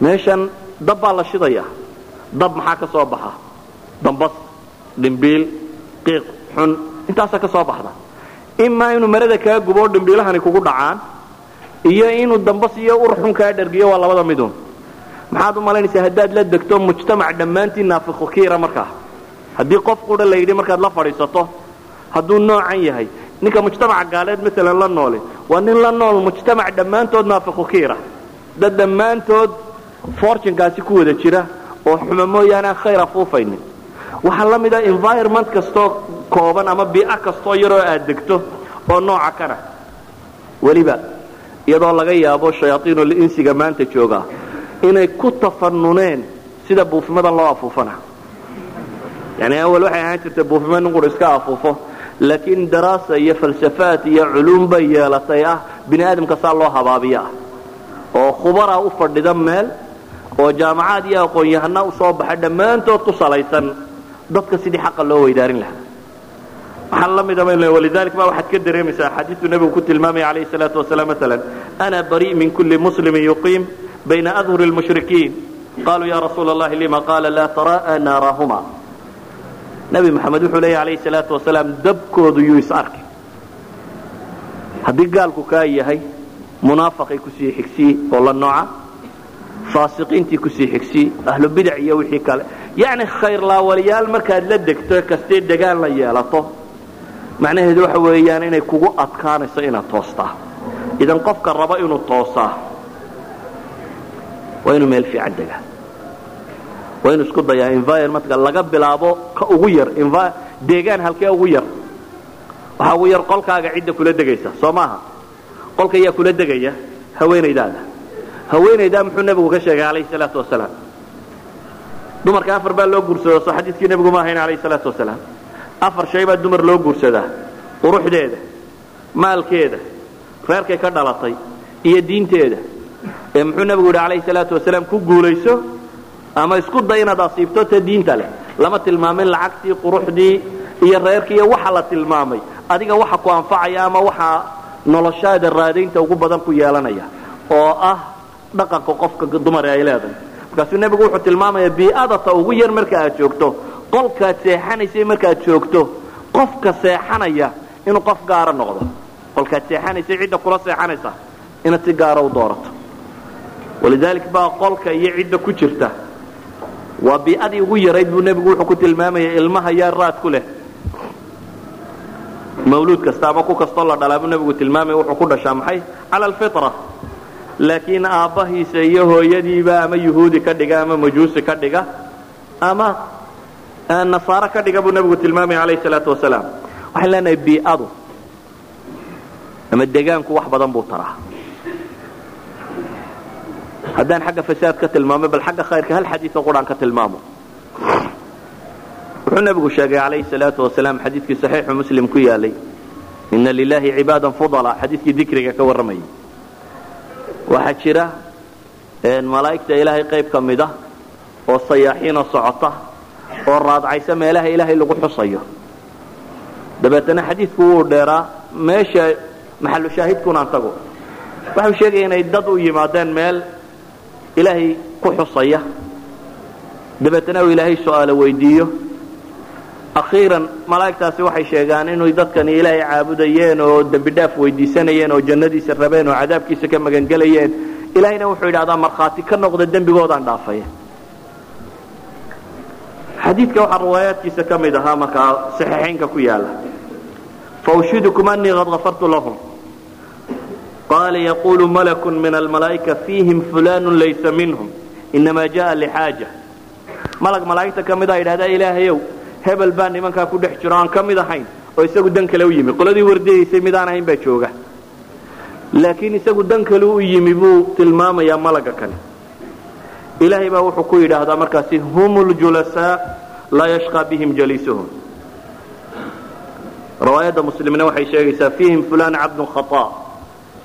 Meeshan dab baa la shidaya. Dab maxaa ka soo baxa dambas dhimbiil qiiq xun intaasaa ka soo baxda. Imaa inuu marada kaa gubo dhimbiilahani kugu dhacaan iyo inuu dambas iyo ur kaa dhergiyo waa labada midun maxaad u malaynaysaa haddaad la degto mujtamac dhammaantii naafiqu kiira markaa. Haddii qof qura la yidhi markaad la fadhiisato hadduu noocan yahay ninka mujtamaca gaaleed maalan la noole waa nin la nool mujtamac dhammaantood naafiqu kiira. Dad dhammaantood fortunkaasi ku wada jira oo xuma mooyaane aan khayr afuufaynin waxaa la mid ah environment kastoo kooban ama bii'a kastoo yaroo aad degto oo nooca kana weliba iyadoo laga yaabo shayaaiinul insiga maanta jooga inay ku tafanuneen sida buufimadan loo afuufana. Yani awal waxay ahaan jirtay buufima nin qura iska afuufo laakiin daraasa iyo falsafaad iyo culuum bay yeelatay ah bini aadamka saa loo habaabiyo ah. Oo khubara u fadhida meel oo jaamacaad iyo aqoon-yahana u soo baxa dhammaantood ku salaysan dadka sidii xaqa loo weydaarin lahaa. Waxaa la mida walidalik ba waxaad ka dareemaysaa axaadiistu nebigu ku tilmaamaya calayhi salaatu wasalaam maalan ana bari min kulli muslimin yuqiim bayna adhuri lmushrikiin qaluu ya rasuula allahi lima qaala laa tara'a naarahuma? Nebi maxamed wuxuu leeya alayhi salaatu wasalaam dabkoodu yuu is arki. Haddii gaalku kaa yahay munaafaqay ku sii xigsii oo la nooca faasiqiintii ku sii xigsii ahlu bidac iyo wixii kale yacni khayrlaawaliyaal markaad la degto kastee degaan la yeelato macnaheedu waxa weeyaan inay kugu adkaanayso inaad toostaa idan qofka raba inuu toosaa waa inuu meel fiican degaa. Waa inuu isku dayaa environmentka laga bilaabo ka ugu yar deegaan halkee ugu yar. Waxaa ugu yar qolkaaga cidda kula degaysa soo maaha? Qolka ayaa kula degaya haweenaydaada haweenaydaa muxuu nebigu ka sheegay calayhi salaatu wasalaam dumarka afar baa loo guursado soo xadiidkii nebigu ma ahayn calayhi salaatu wasalaam. Afar shay baa dumar loo guursadaa. Quruxdeeda maalkeeda reerkay ka dhalatay iyo diinteeda. Ee muxuu nebigu yidhi calayhi salaatu wasalaam ku guulayso ama isku day inaad asiibto ta diinta leh. Lama tilmaamin lacagtii quruxdii iyo reerkii iyo waxa la tilmaamay. Adiga waxa ku anfacaya ama waxa noloshaada raadaynta ugu badan ku yeelanaya. Oo ah dhaqanka qofka dumar ay leedahay markaasuu nebigu wuxuu tilmaamaya bii'adata ugu yar marka aad joogto. Qolkaad seexanaysay markaad joogto. Qofka seexanaya inuu qof gaara noqdo. Qolkaad seexanaysay cidda kula seexanaysa inaad si gaara u doorato. Walidalik baa qolka iyo cidda ku jirta. Waa bii'adii ugu yarayd buu nebigu wuxuu ku tilmaamaya ilmaha yaa raad ku leh. Mawluud kasta ama ku kastoo la dhalaa buu nebigu tilmaamaya wuxuu ku dhashaa maxay? Cala alfitra laakiin aabbahiisa iyo hooyadiiba ama yuhuudi ka dhiga ama majuusi ka dhiga ama nasaaro ka dhiga buu nebigu tilmaamaya calayhi salaatu wasalaam waxaan leenahay bii'adu ama degaanku wax badan buu taraa. Haddaan xagga fasaad ka tilmaamo bal xagga khayrka hal xadiioo quraan ka tilmaamo. Wuxuu nebigu sheegay calayhi salaatu wasalaam xadiidkii saxiixu muslim ku yaalay ina lilahi cibaadan fudala xadiidkii dikriga ka warramayay waxaa jira malaa'igta ilaahay qayb ka mida oo sayaaxiinoo socota oo raadcaysa meelaha ilaahay lagu xusayo. Dabeetana xadiidku wuu dheeraa meesha maxalu shaahidkunaan tago. Waxau sheegaya inay dad u yimaadeen meel ilaahay ku xusaya. Dabeetana uu ilaahay su'aalo weydiiyo akhiiran malaa'igtaasi waxay sheegaan inay dadkani ilaahay caabudayeen oo dembi dhaaf weydiisanayeen oo jannadiisa rabeen oo cadaabkiisa ka magangelayeen. Ilaahayna wuxuu yidhahdaa markhaati ka noqda dembigoodaan dhaafay xadiidka waxaa riwaayaadkiisa ka mid ahaa markaa saxiixaynka ku yaalla faushidukum anii qad gafartu lahum. Qaala yaqulu malaku min almalaa'ika fiihim fulanu laysa minhum inamaa ja'a lixaaja. Malag malaa'igta ka mida yidhahdaa ilaahayow hebel baa nimankaa ku dhex jiro aan ka mid ahayn oo isagu dan kale u yimi. Qoladii wardiyaysay midaan ahayn baa jooga. Laakiin isagu dan kale u yimi buu tilmaamayaa malaga kale. Ilaahay baa wuxuu ku yidhaahdaa markaasi hum ljulasaa laa yashqaa bihim jaliisuhum riwaayadda muslimna waxay sheegaysaa fiihim fulan cabdun khataa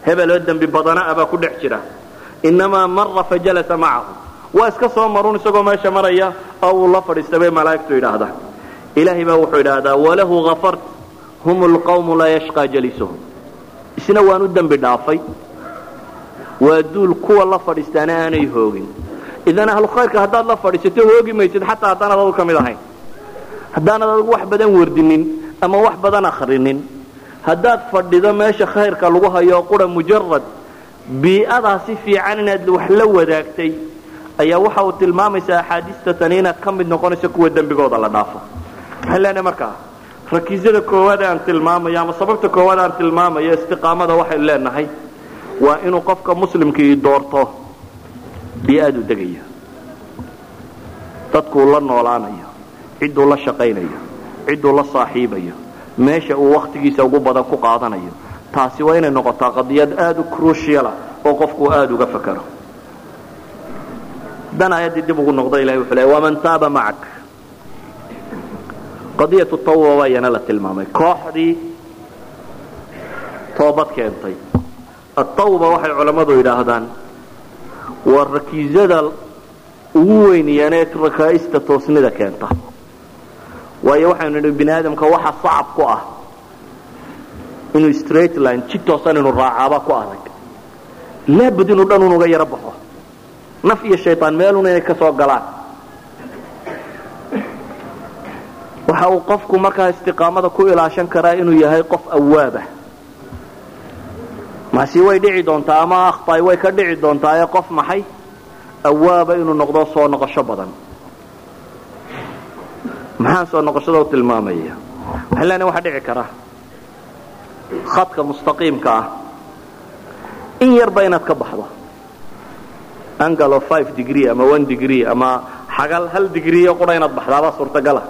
hebeloo dembi badana abaa ku dhex jira. Inamaa mara fajalasa macahu waa iska soo marun isagoo meesha maraya oo uu la fadhiista bay malaa'igtu yidhaahdaa ilaahay baa wuxuu idhaahdaa walahu afart hum lqawmu laa yashqaa jaliisuhum isna waan u dembi dhaafay. Waa duul kuwa la fadhiistaana aanay hoogin. Idan ahlu khayrka haddaad la fadhiisato hoogi maysid xataa haddaanad adu ka mid ahayn. Haddaanad adugu wax badan wardinin ama wax badan akrinin haddaad fadhido meesha khayrka lagu hayo qura mujarad bii'adaasi fiican inaad wax la wadaagtay ayaa waxa uu tilmaamaysaa axaadiista inaad ka mid noqonayso kuwa dembigooda la dhaafo waxaan leenahay markaa rakiisada koowaad aan tilmaamayo ama sababta koowaad aan tilmaamayo istiqaamada waxaynu leenahay waa inuu qofka muslimkii doorto bii'adu degayo dadkuu la noolaanayo cidduu la shaqaynayo cidduu la saaxiibayo meesha uu wakhtigiisa ugu badan ku qaadanayo. Taasi waa inay noqotaa qadiyad aada u cruciala oo qofku aada uga fakaro. Dan aayaddii dib ugu noqda ilahay wuxuu leey waman taaba macak qadiyatu tawba waa la tilmaamay. Kooxdii toobad keentay. Atawba waxay culammadu yidhaahdaan waa rakiisada ugu weynayaan ee rakaa'ista toosnida keenta. Waayo waxaynu nidhi bini aadamka waxa sacab ku ah inuu straight line jid toosan inuu raacaaba ku adag laabud inuu dhan unuga yaro baxo. Naf iyo shaytaan meelun inay ka galaan waxa uu qofku markaa istiqaamada ku ilaashan karaa inuu yahay qof awaabah maasi way dhici doontaa ama akhtaay way ka dhici doontaa ee qof maxay? Awaaba inuu noqdo soo noqosho badan. Maxaan soo noqoshada u tilmaamaya? Waxaan leenahay waxaa dhici kara. Khadka mustaqiimka ah. In yarba inaad ka baxdo. Angle of five degree ama one degree ama xagal hal degree oo qura inaad baxdaabaa suurtagala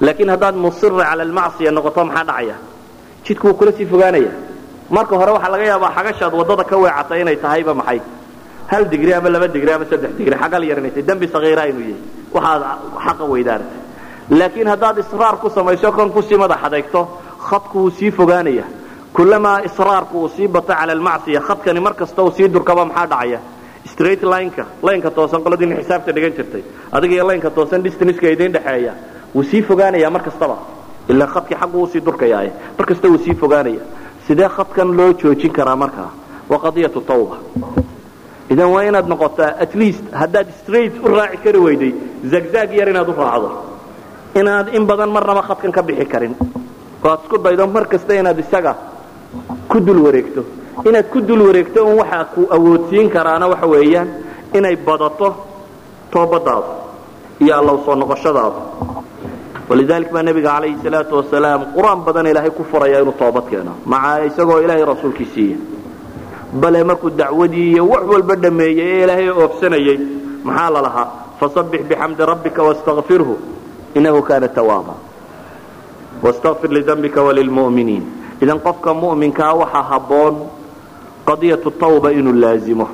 laakiin haddaad musira cala almacsiya noqoto maxaa dhacaya? Jidku wuu kula sii fogaanaya. Marka hore waxaa laga yaabaa xagashaad waddada ka weecatay inay tahayba maxay? Hal digri ama laba digri ama saddex digri xagal yar inay tahay dembi sagiira inuu yahay waxaad xaqa weydaaratay laakiin haddaad israar ku samayso kon ku sii madax adeegto khadku wuu sii fogaanaya. Kulamaa israarku uu sii bato cala almacsiya khadkani mar kasta uu sii durkaba maxaa dhacaya? Straight lineka laynka toosan qoladiina xisaabta dhigan jirtay. Adiga iyo laynka toosan distanceka idin dhexeeya wuu sii fogaanaya mar kastaba. Ilaa khadkii xaggu uu sii durkayaaye mar kasta wuu sii fogaanaya. Sidee khadkan loo joojin karaa markaa waa qadiyatu tawba. Idan waa inaad noqotaa at least haddaad straight u raaci kari weyday zagzag yar inaad u raacdo. Inaad in badan marnaba khadkan ka bixi karin. Oo aad isku daydo mar kasta inaad isaga ku dul wareegto. Inaad ku dul wareegto un waxaa ku awoodsiin karaana waxa weeyaan inay badato toobadaadu iyo allow soo noqoshadaadu walidalik baa nebiga calayhi salaatu wasalaam qur'aan badan ilaahay ku furaya inuu toobad keeno maca isagoo ilaahay rasuulkii siiya bale markuu dacwadii iyo wax walba dhammeeyey ee ilaahay oofsanayey maxaa la lahaa fasabbix bixamdi rabbika wastakfirhu inahu kaana tawaaba wastakfir lidambika walilmu'miniin idan qofka mu'minkaa waxaa habboon qadiyatu tawba inuu laazimo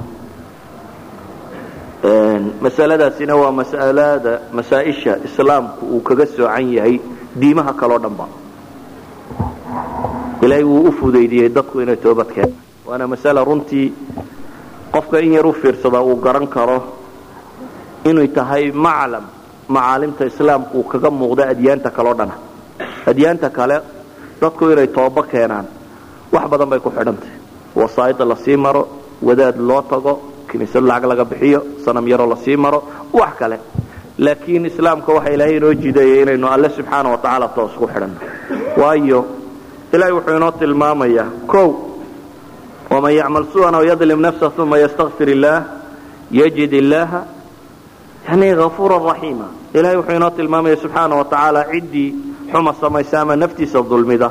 masaladaasina waa masalada masaa-isha islaamku uu kaga soocan yahay diimaha kaleo dhanba. Ilaahay wuu u fudaydiyey dadku inay toobad keenaan. Waana masala runtii qofka in yar u fiirsada uu garan karo inay tahay maclam macaalimta islaamku uu kaga muuqda adyaanta kaleo dhana. Adyaanta kale dadku inay toobo keenaan wax badan bay ku xidhantahy wasaa'ida la sii maro wadaad loo tago kiniisad lacag laga bixiyo sanam yaroo la sii maro wax kale. Laakiin islaamka waxa ilaahay inoo jideeyay inaynu alle subxaana wa tacaala toos ku xidhanno waayo ilaahay wuxuu inoo tilmaamayaa kow waman yacmal su'an aw yadlim nafsa uma yastakfir illaah yajid illaaha yani hafuura raxiima ilahay wuxuu inoo tilmaamaya subxaana wa tacaala ciddii xuma samaysa ama naftiisa dulmida.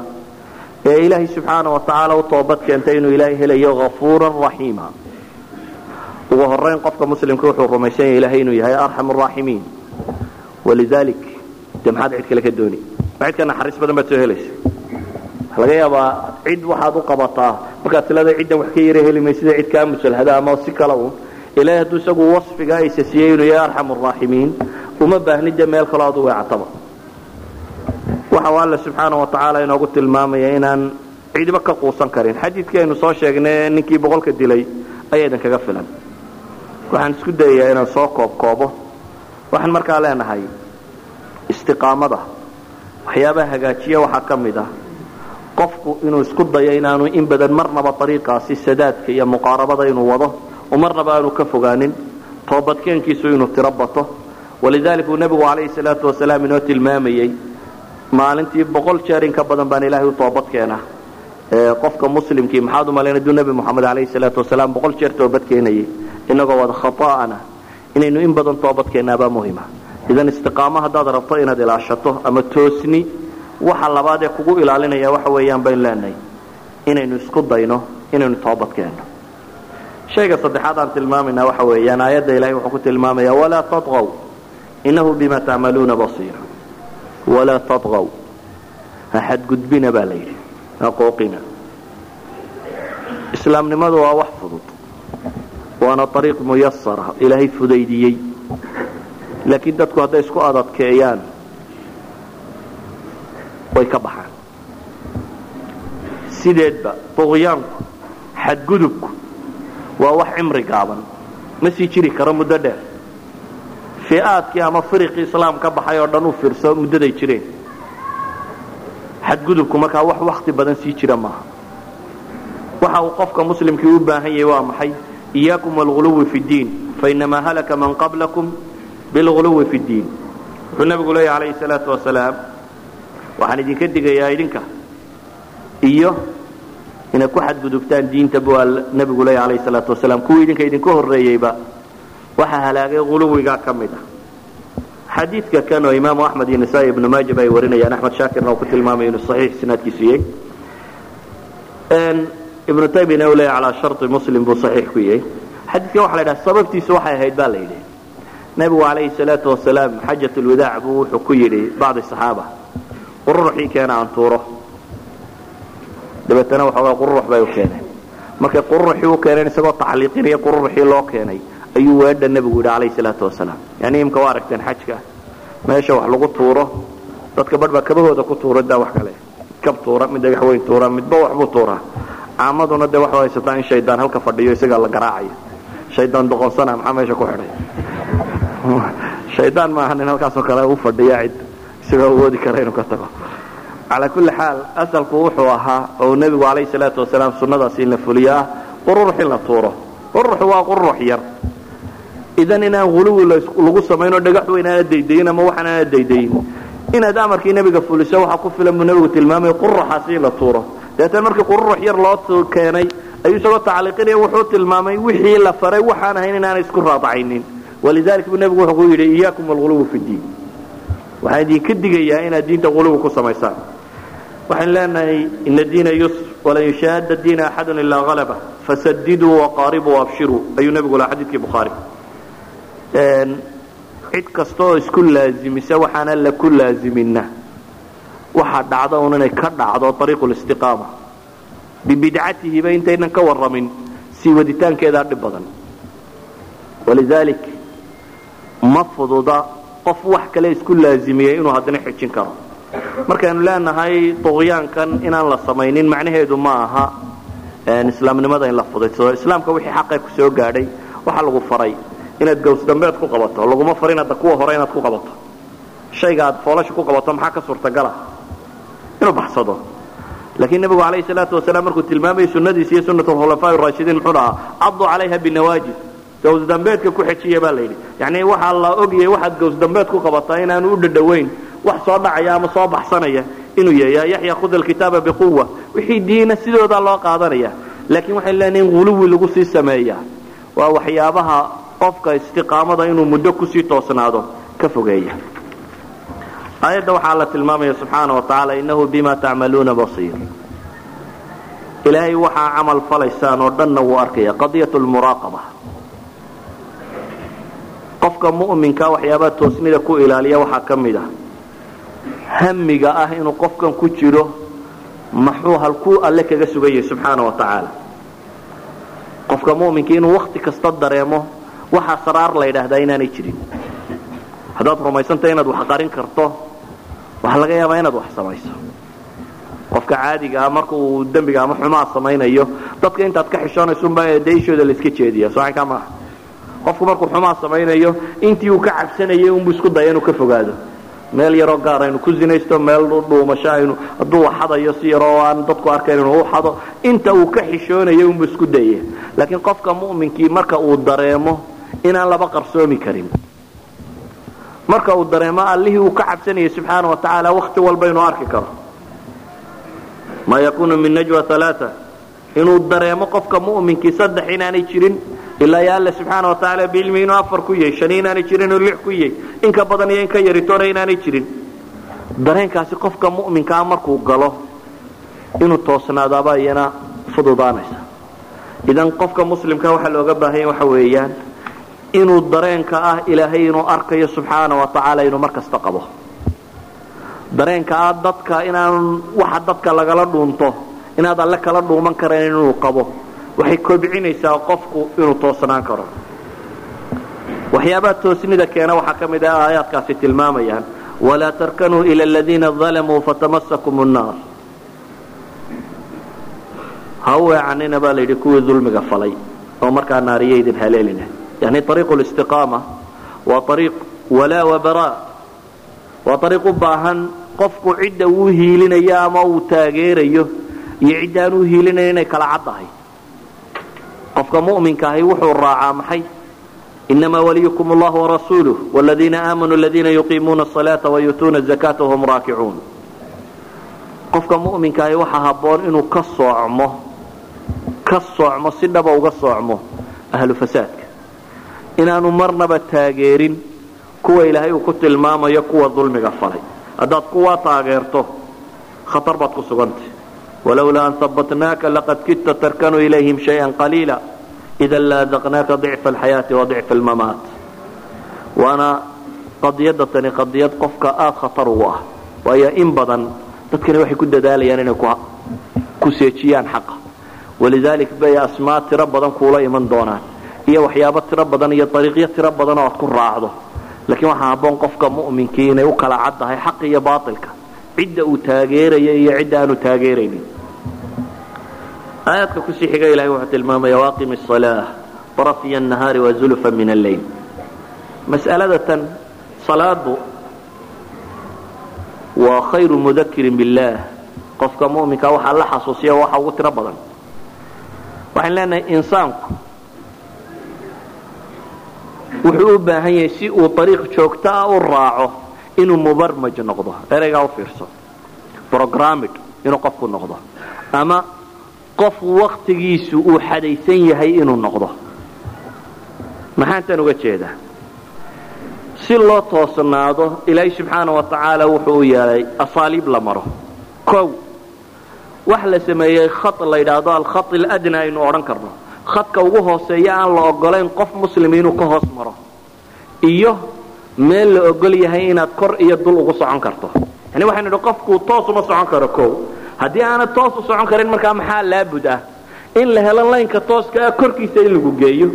Ee ilaahay subxaana wa tacaala u toobad keentay inuu ilaahay helayo hafuuran raxiima ugu horayn qofka muslimka wuxuu rumaysan yahay ilahay inuu yahay arxam araaximiin walidalik dee maxaad cid kale ka dooni. Cid ka naxariis badan baad soo helaysa waxa laga yaabaa cid waxaad u qabataa markaad tilada ciddan wax ka yara heli maysida cid kaa musalhada ama si kale uun. Ilahay hadduu isagu wasfiga aysa siiyey inuu yahay arxam araaximiin uma baahni dee meel kaloo aad u weecataba waxa uu alle subxaana wa tacaala inoogu tilmaamaya inaan cidiba ka quusan karin. Xadiidkii aynu soo sheegnay ninkii boqolka dilay ayaa idinkaga filan waxaan isku dayayaa inaan soo koobkoobo waxaan markaa leenahay istiqaamada waxyaabaha hagaajiya waxaa ka mid ah qofku inuu isku dayo inaanu in badan marnaba ariiqaasi sadaadka iyo muqaarabada inuu wado oo marnaba aanu ka fogaanin toobadkeenkiisu inuu tiro bato. Walidalik uu nebigu calayhi salaatu wasalaam inoo tilmaamayey maalintii boqol jeer in ka badan baan ilaahay u toobad keena qofka muslimkii maxaad u malayn aduu nebi moxamed calayhi salaatu wasalaam boqol jeer toobad keenayay inagoo wada khata'ana inaynu in badan toobad keenaabaa muhima. Idan istiqaamo haddaad rabto inaad ilaashato ama toosni waxa labaad ee kugu ilaalinaya waxa weeyaan baynu leenahay inaynu isku dayno inaynu toobad keenno. Shayga saddexaad aan tilmaamayna waxa weeyaan aayadda ilahay wuxuu ku tilmaamaya walaa tatqaw innahu bima tacmaluuna basiir walaa tatqaw ha xadgudbina baa la yidhi ha qooqina islaamnimadu waa wax fudud waana ariiq muyasara ilaahay fudaydiyey. Laakiin dadku hadday isku adadkeeyaan way ka baxaan. Sideedba duqyaanku xadgudubku waa wax cimri gaaban. Ma sii jiri karo muddo dheer. Fi'aadkii ama firiqii islaam ka baxay oo dhan u fiirso muddaday jireen. Xadgudubku markaa wax wakti badan sii jira maaha. Waxa uu qofka muslimkii u baahan yahay waa maxay iyaakum wluluwi fi diin fainamaa halaka man qablakum biluluwi fi diin wuxuu nabigu leeya alayhi salaau wasalaam waxaan idinka digayaa idinka iyo inaad ku xadgudubtaan diinta bu nabigu leeya alayhi salaatu wasalaam kuwii idinka idinka horreeyeyba waxaa halaagay uluwigaa ka mid ah. Xadiidka kan oo imaamu axmed iyo nisaa ibnu maaja ba ay warinayaan axmed shaakirna uu ku tilmaamayo inuu saxiix sinaadkiisuyey ibnu taymiyana u leeya calaa shari muslim buu saxiix ku yahay. Xadiidkan waxa la ydhaha sababtiisu waxay ahayd ba la yidhi. Nebigu calayhi salaatu wasalaam xajat lwadaac buu wuxuu ku yidhi bacdi saxaaba qururuxii keena aan tuuro. Dabeetana waxoogaa qururux bay u keeneen. Markay qururuxii u keeneen isagoo tacliiqinaya qururuxii loo keenay ayuu weedha nebigu yidhi calayhi salaatu wasalaam yani imka waa aragteen xajka meesha wax lagu tuuro dadka badh baa kabahooda ku tuura daa wax kale. Kab tuura mid dhagax weyn tuura midba waxbuu tuuraa caamaduna dee waxaa haysataa in shaydaan halka fadhiyo isagaa la garaacayo. Shaydaan doqonsana maxaa meesha ku xidhay? Shaydaan maaha nin halkaasoo kale u fadhiya cid isagoo awoodi kara inuu ka tago. Calaa kulli xaal asalku wuxuu ahaa oo nebigu calayhi salaatu wasalaam sunnadaas in la fuliyo ah qururux in la tuuro. Qururuxu waa qururux yar. Idan inaan huluwi lagu samaynoo dhagax weyn aana daydayin ama waxaan aana daydayin inaad amarkii nebiga fuliso waxaa ku filan buu nebigu tilmaamaya qururuxaasi in la tuuro dabeetana markii qururux yar loo keenay ayuu isagoo tacliiqinaya wuxuu tilmaamay wixii la faray waxaan ahayn inaanay isku raadacaynin. Walidalik buu nebigu wuxuu ku yidhi iyaakum alghuluwi fi ddiin waxaan idinka digayaa inaad diinta huluwi ku samaysaan. Waxaan leenahay ina diina yusr walan yushaahada diina axadun ilaa halaba fasadiduu waqaaribuu abshiruu ayuu nebigu lahaa xadiidkii bukhaari cid kasta oo isku laazimisa waxaan alla ku laazimina waxaa dhacda un inay ka dhacdo ariiqu listiqaama bibidcatihiba intaynan ka warramin sii waditaankeedaa dhib badan. Walidaalik ma fududa qof wax kale isku laazimiyey inuu haddana xijin karo. Markaynu leenahay duqyaankan inaan la samaynin macnaheedu ma aha islaamnimada in la fudaysado islaamka wixii xaqee ku soo gaadhay waxaa lagu faray inaad gawsdambeed ku qabato. Laguma farin hadda kuwa hore inaad ku qabato. Shayga aad foolasha ku qabato maxaa ka suurtagala inuu baxsado. Laakiin nebigu calayhi salaatu wasalaam markuu tilmaamayay sunnadiisa iyo sunnat alkhulafaa raashidiin muxuu dhahaa caduu calayha binawaajid gawsdambeedka ku xejiya baa layidhi yacni waxaa la ogyahay waxaad gawsdambeed ku qabataa inaanu u dhadhowayn wax soo dhacaya ama soo baxsanaya inuu yahay yaa yaxya khud alkitaaba biquwa wixii diina sidoodaa loo qaadanaya. Laakiin waxay leenahay in huluwi lagu sii sameeya waa waxyaabaha qofka istiqaamada inuu muddo ku sii toosnaado ka fogeeya aayadda waxaa la tilmaamaya subxaana wa tacaala innahu bima tacmaluuna basiir. Ilaahay waxaa camal falaysaan oo dhanna wuu arkaya qadiyat lmuraaqaba qofka mu'minka waxyaabaha toosnida ku ilaaliya waxaa ka mid ah. Hamiga ah inuu qofkan ku jiro maxuu halkuu alle kaga sugan yahay subxaana wa tacaala qofka mu'minka inuu wakti kasta dareemo waxaa saraar la yidhaahdaa inaanay jirin. Haddaad rumaysantah inaad wax qarin karto waxaa laga yaabaa inaad wax samayso. Qofka caadiga ah marka uu dembiga ama xumaa samaynayo dadka intaad ka xishoonaysunbaa daishooda la iska jeediya. Socankaa maaha qofku markuu xumaa samaynayo intii uu ka cabsanayay unbuu isku daya inuu ka fogaado. Meel yaroo gaar aynu ku zinaysto meel dhuumasho aynu hadduu waxadayo si yaroo aan dadku arkayn inuu u xado inta uu ka xishoonayo unbuu isku daya laakiin qofka mu'minkii marka uu dareemo inaan laba qarsoomi karin marka uu dareemo allihii uu ka cabsanayay subxaana wa tacaala wakti walba inuu arki karo. Maa yakunu min najwa alaaa inuu dareemo qofka mu'minkii saddex inaanay jirin ilaa ya alle subxaana wa tacaala biilmi inuu afar ku yahay shan inaanay jirin inuu lix ku yahay in ka badan iyo in ka yaritoona inaanay jirin. Dareenkaasi qofka mu'minkaa markuu galo inuu toosnaadaaba iyana fududaanaysa. Idan qofka muslimka waxaa looga baahanya waxa weeyaan inuu dareenka ah ilaahay inuu arkayo subxaana wa tacaala inuu mar kasta qabo. Dareenka ah dadka inaan waxa dadka lagala dhuunto inaad alle kala dhuuman karayn inuu qabo waxay kobcinaysaa qofku inuu toosnaan karo. Waxyaabaha toosnida keena waxaa ka mid ah aayaadkaasi tilmaamayaan. Walaa tarkanuu ila aladiina dalamuu fatamasakum nnaar ha u weecanina baa layidhi kuwii dulmiga falay oo markaa naariya idin haleelina waa ariiq walaa wabaraa waa ariiq u baahan qofku cidda uu hiilinayo ama uu taageerayo iyo cidda aan u hiilinayo inay kala caddahay qofka mu'minka ahi wuxuu raacaa maxay inamaa waliyukum allahu warasuuluh wladiina aamanuu aladiina yuqiimuuna asalaata wayuutuuna azakaata wahum raakicuun qofka mu'minka ahi waxaa habboon inuu ka soocmo ka soocmo si dhaba uga soocmo ahlu fasaadka inaanu marnaba taageerin kuwa ilaahay uu ku tilmaamayo kuwa dulmiga falay. Haddaad kuwaa taageerto khatar baad ku sugantay. Walowlaa an habbatnaaka laqad kidta tarkanuu ilayhim shayan qaliila idan laadaqnaaka dicfa alxayaati wa dicfa almamaat. Waana qadiyadda tani qadiyad qofka aada khatar ugu ah. Waayo in badan dadkani waxay ku dadaalayaan inay ku seejiyaan xaqa. Walidaalik bay asmaa tiro badan kuula iman doonaan iyo waxyaabo tiro badan iyo ariiqyo tiro badan oo aad ku raacdo laakiin waxaa habboon qofka mu'minkii inay u kala caddahay xaq iyo baatilka cidda uu taageeraya iyo cidda aanu taageeraynin aayaadka kusii xiga ilahay wuxuu tilmaamaya waaqim الصalaaة طرفy النahaari وزulفa min الlayl mas'alada tan salaadu waa khayru mudakirin biاllah qofka mu'minka waxaa la xasuusiya waxa ugu tiro badan waxaan leenahay insaanku wuxuu u baahan yahay si uu ariiq joogto ah u raaco inuu mubarmaj noqdo ereygaa u fiirso. Brogramid inuu qofku noqdo. Ama qof waktigiisu uu xadaysan yahay inuu noqdo. Maxaan tan uga jeedaa si loo toosnaado ilaahay subxaana wa tacaala wuxuu u yeelay asaaliib la maro. Kow wax la sameeyey khat la yidhaahdo alkhat aladna aynu odhan karno khadka ugu hooseeya aan la ogolayn qof muslim inuu ka hoos maro iyo meel la ogol yahay inaad kor iyo dul ugu socon karto. Yani waxaynu idhi qofku toos uma socon karo kow. Haddii aanad toos u socon karin markaa maxaa laabud ah? In la helo laynka tooska ah korkiisa in lagu geeyo.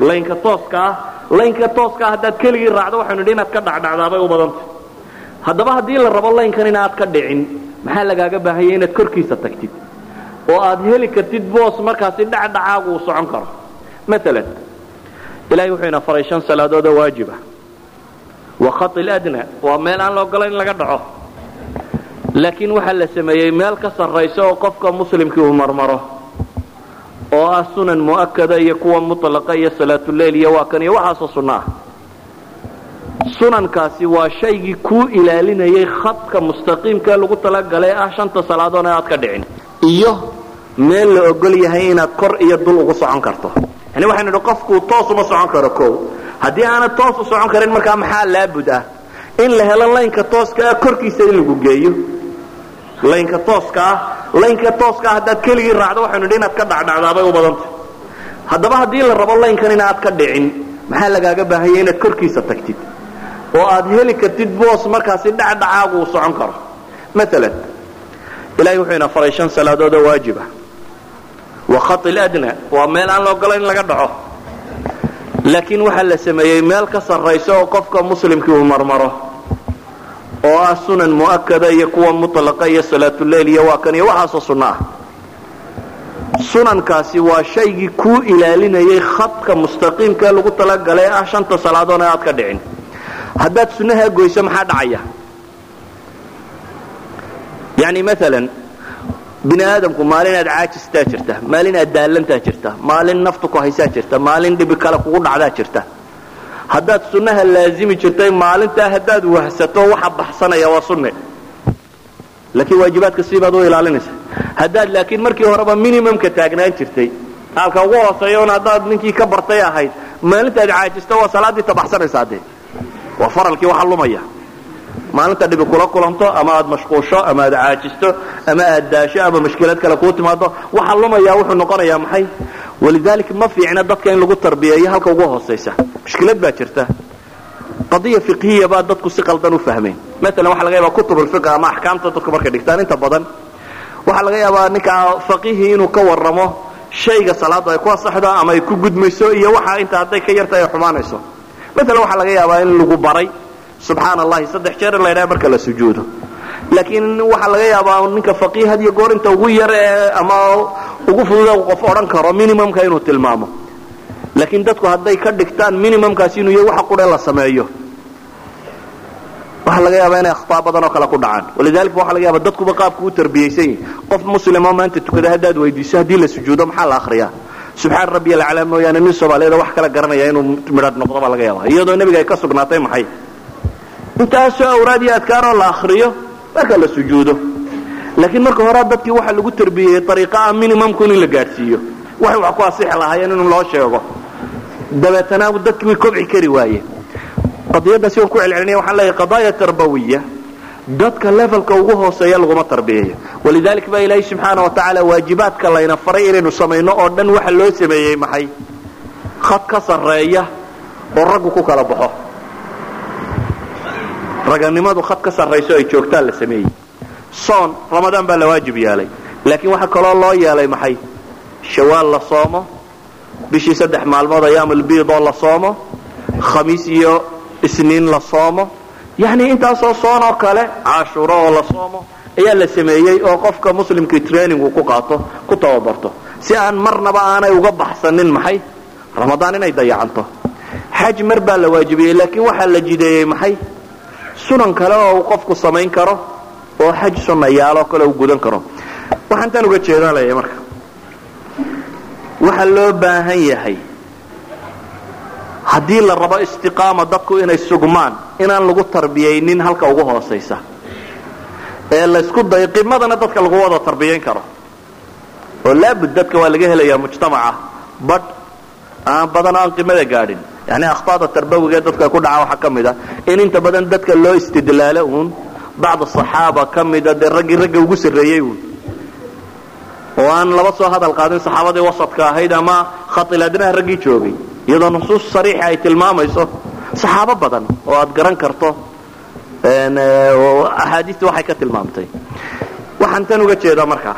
Laynka tooska ah laynka tooska ah haddaad keligii raacdo waxaynu idhi inaad ka dhacdhacdaabay u badanta haddaba haddii la rabo laynkan inaad ka dhicin maxaa lagaaga baahanya inaad korkiisa tagtid oo aad heli kartid boos markaasi dhacdhacaagu uu socon karo. Maalan ilahay wuxuu ina faray shan salaadood oo waajiba wa khati ladna waa meel aan la ogolayn in laga dhaco. Laakiin waxaa la sameeyey meel ka sarraysa oo qofka muslimkii uu marmaro oo ah sunan mu'akada iyo kuwa mutlaqa iyo salaatuleyl iyo waa kan iyo waxaasoo sunno ah. Sunankaasi waa shaygii kuu ilaalinayay khadka mustaqiimkaee lagu talagalay ah shanta salaadoon ee aad ka dhicin iyo meel la ogol yahay inaad kor iyo dul ugu socon karto. Yani waxaynu idhi qofku toos uma socon karo kow. Haddii aanad toos u socon karin markaa maxaa laabud ah? In la helo laynka tooska ah korkiisa in lagu geeyo. Laynka tooska ah laynka tooska ah haddaad keligii raacdo waxaynu idhi inaad ka dhacdhacdaabay u badanta haddaba haddii la rabo laynkan inaad ka dhicin maxaa lagaaga baahanya inaad korkiisa tagtid? Oo aad heli kartid boos markaasi dhacdhacaagu uu socon karo. Maalan ilahay wuxuu ina faray shan salaadood oo waajiba wa khati ladna waa meel aan la ogolayn in laga dhaco. Laakiin waxaa la sameeyey meel ka sarraysa oo qofka muslimkii uu marmaro oo ah sunan mu'akada iyo kuwa mutlaqa iyo salaatuleyl iyo waa kan iyo waxaasoo sunno ah. Sunankaasi waa shaygii kuu ilaalinayay khadka mustaqiimkaee lagu talagalay ah shanta salaadoon ee aad ka dhicin. Haddaad sunnahaa goyso maxaa dhacaya yani maalan bini aadamku maalin aad caajistaa jirta maalin aad daallantaa jirta maalin naftu ku haysaa jirta maalin dhibi kale kugu dhacdaa jirta haddaad sunnaha laazimi jirtay maalintaa haddaad wahsato waxa baxsanaya waa sunne laakiin waajibaadka siibaad u ilaalinaysa haddaad laakiin markii horeba minimumka taagnaan jirtay halka ugu hooseeya un haddaad ninkii ka bartay ahayd maalintaad caajisto waa salaaddii tabaxsanaysaa dee waa faralkii waxa lumaya maalinta dhibi kula kulanto ama aad mashquusho ama aad caajisto ama aad daasho ama mashkilad kale kuu timaado waxa lumaya wuxuu noqonayaa maxay? Walidaalika ma fiicna dadka in lagu tarbiyeeyo halka ugu hoosaysa. Mushkilad baa jirta. Qadiya fiqhiya baa dadku si qaldan u fahmeen. Maalan waxa laga yaabaa kutub ulfiq ama axkaamta dadku markay dhigtaan inta badan. Waxaa laga yaabaa ninka faqihii inuu ka warramo shayga salaaddu ay ku asaxdo ama ay ku gudmayso iyo waxa inta hadday ka yarta ay xumaanayso. Maalan waxaa laga yaabaa in lagu baray subxaan allahi saddex jeer in la ydhaha marka la sujuudo. Laakiin waxaa laga yaabaa ninka faqiih had iyo goor inta ugu yar ee ama ugu fududa qof odhan karo minimumka inuu tilmaamo. Laakiin dadku hadday ka dhigtaan minimumkaasi inuu yahay waxa qudhe la sameeyo. Waxaa laga yaabaa inay akhtaa badan oo kale ku dhacaan. Walidalika waxa laga yaaba dadkuba qaabku u tarbiyaysan yihiin qof muslimo maanta tukada haddaad weydiiso haddii la sujuudo maxaa la akhriyaa? Subxaan rabbi alcalaa mooyaane nin soomaaliyeed wax kala garanaya inuu midhadh noqdo baa laga yaaba iyadoo nebiga ay ka sugnaatay maxay intaasoo awraad iyo adkaaroo la akriyo marka la sujuudo. Laakiin marka horea dadkii waxaa lagu tarbiyeyey ariiqaa minimumku in la gaadhsiiyo. Waxay wax ku asixi lahaayeen in loo sheego. Dabeetana dadkii way kobci kari waayeen qadiyaddaasi waan ku celcelinaya waxaan leeyahay qadaaya tarbawiya. Dadka levelka ugu hooseeya laguma tarbiyayo walidalik baa ilaahay subxaana wa tacaala waajibaadka layna faray inaynu samayno oo dhan waxa loo sameeyey maxay? Khad ka sarreeya oo raggu ku kala baxo raganimadu khad ka sarrayso ay joogtaan la sameeyey. Soon ramadaan baa la waajib yeelay laakiin waxaa kaloo loo yeelay maxay? Shawaal la soomo bishii saddex maalmood ayaamulbiidoo la soomo khamiis iyo isniin la soomo. Yacni intaasoo soon oo kale cashuuro oo la soomo ayaa la sameeyey oo qofka muslimkii training uu ku qaato ku tababarto. Si aan marnaba aanay uga baxsanin maxay? Ramadaan inay dayacanto. Xaj mar baa la waajibiyey laakiin waxaa la jideeyey maxay sunan kale oo uu qofku samayn karo oo xaj sunayaaloo kale uu gudan karo. Waxaan tan uga jeedanaya marka. Waxaa loo baahan yahay haddii la rabo istiqaama dadku inay sugmaan inaan lagu tarbiyaynin halka ugu hoosaysa ee laysku dayo qimadana dadka lagu wada tarbiyayn karo. Oo laabud dadka waa laga helayaa mujtamaca badh aan badan aan qimada gaadhin yani akhطaada tarbawiga ee dadka ku dhaca waxaa ka mid a in inta badan dadka loo istidlaalo uun bacd صaxaaba ka mida dee raggii ragga ugu sarreeyey uun. Oo aan laba soo hadal qaadin saxaabadii wasadka ahayd ama khailadnaha raggii joogay iyadoo nusuus sariixa ay tilmaamayso saxaabo badan oo aad garan karto axaadiista waxay ka tilmaamtay. Waxaan tan uga jeedaa markaa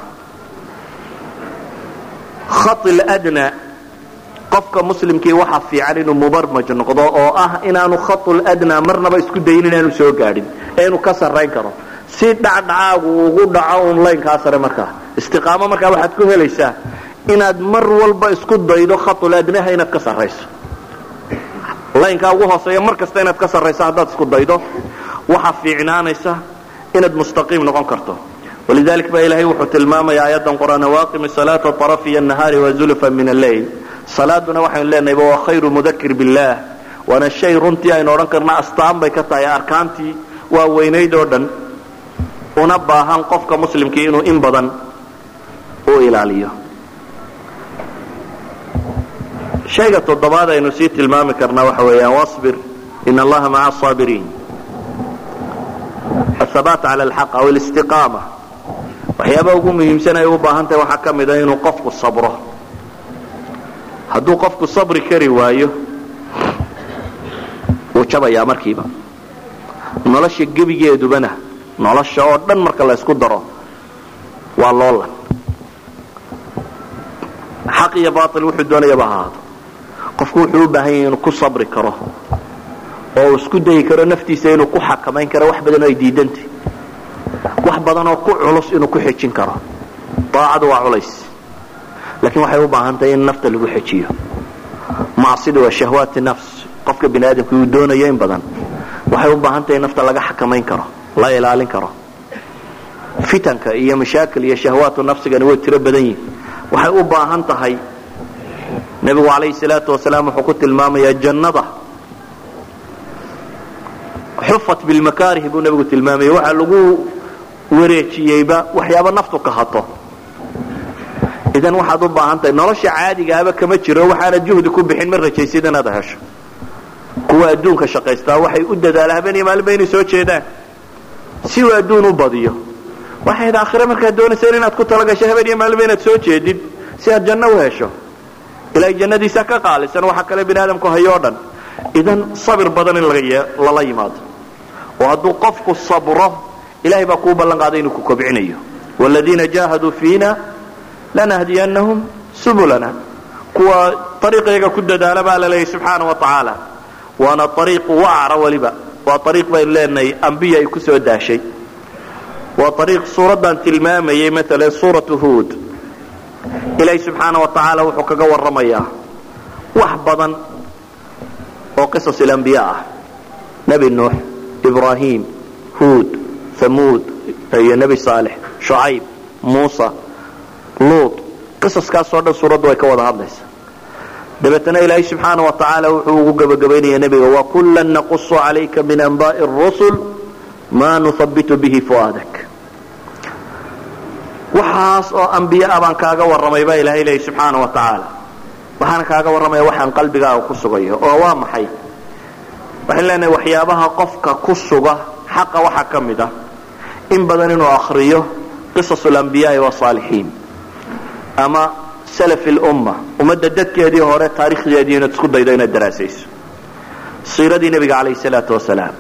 qofka muslimkii waxa fiican inuu mubarmaj noqdo oo ah inaanu khaul adnaa marnaba isku dayin inaanu soo gaadhin ee inuu ka sarrayn karo. Si dhacdhacaagu ugu dhaco un laynkaa sare markaa. Istiqaamo markaa waxaad ku helaysaa inaad mar walba isku daydo khaul adnaha inaad ka sarrayso. Laynkaa ugu hooseeya mar kasta inaad ka sarrayso haddaad isku daydo waxa fiicnaanaysa inaad mustaqiim noqon karto. Walidalik baa ilaahay wuxuu tilmaamayaa aayaddan qur'aan waaqimi salaata arafiya nahaari wazulfa min alleyl salaaduna waxaynu leenahayba waa khayru mudakir billaah waana shay runtii aynu odhan karna astaan bay ka tahay arkaantii waa weynayd oo dhan. Una baahan qofka muslimkii inuu in badan u ilaaliyo. Shayga toddobaad aynu sii tilmaami karnaa waxa weeyaan wasbir in allaha maca asaabiriin ahabaat cala alxaq aw alistiqaama. Waxyaaba ugu muhiimsan ay u baahan tahay waxaa ka mida ah inuu qofku sabro hadduu qofku sabri kari waayo wuu jabayaa markiiba. Nolosha gebigeedubana nolosha oo dhan marka la ysku daro waa loolan. Xaq iyo baail wuxuu doonayaba ahaado qofku wuxuu u baahan yahay inuu ku sabri karo oo uu isku dayi karo naftiisa inuu ku xakamayn karo wax badan oo ay diidantay wax badan oo ku culus inuu ku xejin karo. Daacadu waa culays laakiin waxay u baahan tahay in nafta lagu xejiyo macsida waa shahwaati nafs. Qofka bini aadamka uu doonayo in badan. Waxay u baahan tahay in nafta laga xakamayn karo la ilaalin karo. Fitanka iyo mashaakil iyo shahwaatu nafsigani way tiro badan yihiin waxay u baahan tahay nebigu calayhi salaatu wasalaam wuxuu ku tilmaamayaa jannada. Xufat bilmakaarih buu nebigu tilmaamaya. Waxaa lagu wareejiyeyba waxyaaba naftu ka hato idan waxaad u baahan tahay nolosha caadigaaba kama jiro waxaana juhdi ku bixin ma rajaysid inaad hesho. Kuwa adduunka shaqaystaa waxay u dadaalaan habeen maalinba inay soo jeedaan. Si uu adduun u badiyo waxayd aakhire markaad doonayseen inaad ku talagasho habeen iyo maalinba inaad soo jeedid si aad janno u hesho. Ilaahay jannadiisa ka qaalisan waxa kale bini aadamku hayo o dhan. Idan sabir badan in lala yimaado. Oo hadduu qofku sabro ilahay baa kuu ballan qaaday inuu ku kobcinayo. Wladiina jaahaduu fiina lanahdiyannahum subulana kuwa ariiqayga ku dadaala baa la leeyahy subxaana wa tacaala waana ariiq wacra weliba waa ariiq baynu leenahay ambiya ay ku soo daashay waa ariiq suuraddan tilmaamayay maalan suuratu huod ilaahay subxaana wa tacaala wuxuu kaga warramayaa wax badan oo qisas ilambiya ah nebi nuux ibraahim huod hamuud iyo nebi saalex shucayb muusa luut qisaskaasoo dhan suuraddu way ka wada hadlaysaa dabeetana ilaahay subxaana wa tacaala wuxuu ugu gebagabaynaya nebiga wakullan naqusu calayka min anba'i rusul maa nuhabitu bihi fu'aadak. Waxaas oo ambiye a baan kaaga warramay baa ilaahay leeyay subxaana wa tacaala waxaana kaaga warramaya waxaan qalbigaaga ku sugayo oo waa maxay? Waxaan leenahay waxyaabaha qofka ku suga xaqa waxaa ka mid ah. In badan inuu akriyo qisas alambiyaai wasaalixiin ama lumma ummadda dadkeedii hore taarikhdeedii inaad isku daydo inaad daraasayso. Siiradii nebiga calayhi salaatu wasalaam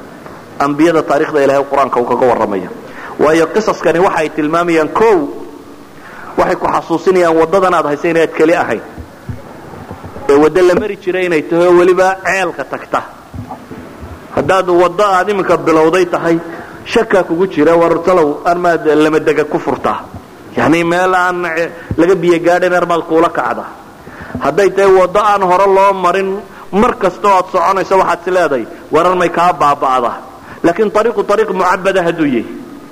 ambiyada taarikhda ilahay qur'aanka uu kaga warramaya waayo qisaskani waxa ay tilmaamayaan kow waxay ku xasuusinayaan waddadan aad haysa inaad keli ahayn ee waddo la mari jiray inay tahay oo weliba ceelka tagta. Haddaad waddo aad iminka bilowday tahay shakaa kugu jira wartalow armaad lamadega ku furtaa yani meel aan laga biyo gaadhayn armaad kuula kacda. Hadday tahay waddo aan hore loo marin mar kastoo aad soconayso waxaad is leedahay warar may kaa baaba'da. Laakiin ariiqu ariiq mucabada hadduu yahay.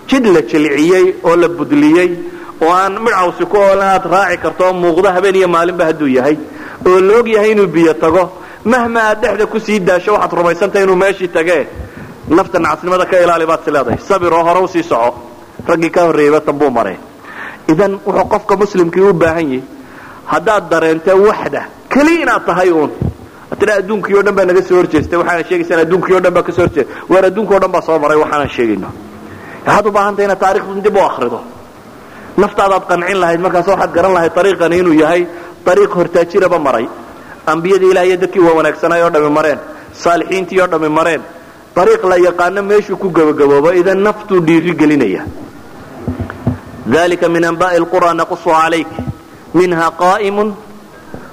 Jid la jilciyey oo la budliyey oo aan midcawsi ku oolan aad raaci karto oo muuqdo habeen iyo maalinba hadduu yahay oo la og yahay inuu biyo tago mahma aad dhexda ku sii daasho waxaad rumaysantahay inuu meeshii tagee. Nafta nacasnimada ka ilaali baad is leedahay. Sabir oo hore u sii soco. Raggii ka horreeyeyba tanbuu maray idan wuxuu qofka muslimkii u baahan yahay. Haddaad dareento waxda keli inaad tahay uun. Tira adduunkii o dhan baa naga soo horjeestay waxaana sheegaysaan adduunkii o dhan baa ka soo horjeesta waar adduunka o dhan baa soo maray waxaanan sheegayno. Waxaad u baahan tahay inaad taarikhdan dib u akrido naftaadaad qancin lahayd markaas waxaad garan lahayd ariiqani inuu yahay ariiq hortaajiraba maray. Ambiyadii ilaah iyo dadkii waa wanaagsanay oo dhami mareen. Saalixiintii oo dhami mareen. Ariiq la yaqaano meeshuu ku gebagaboobo idan naftuu dhiiri gelinaya dalika min anba'i lqura naqusu calayk minha qa'imun.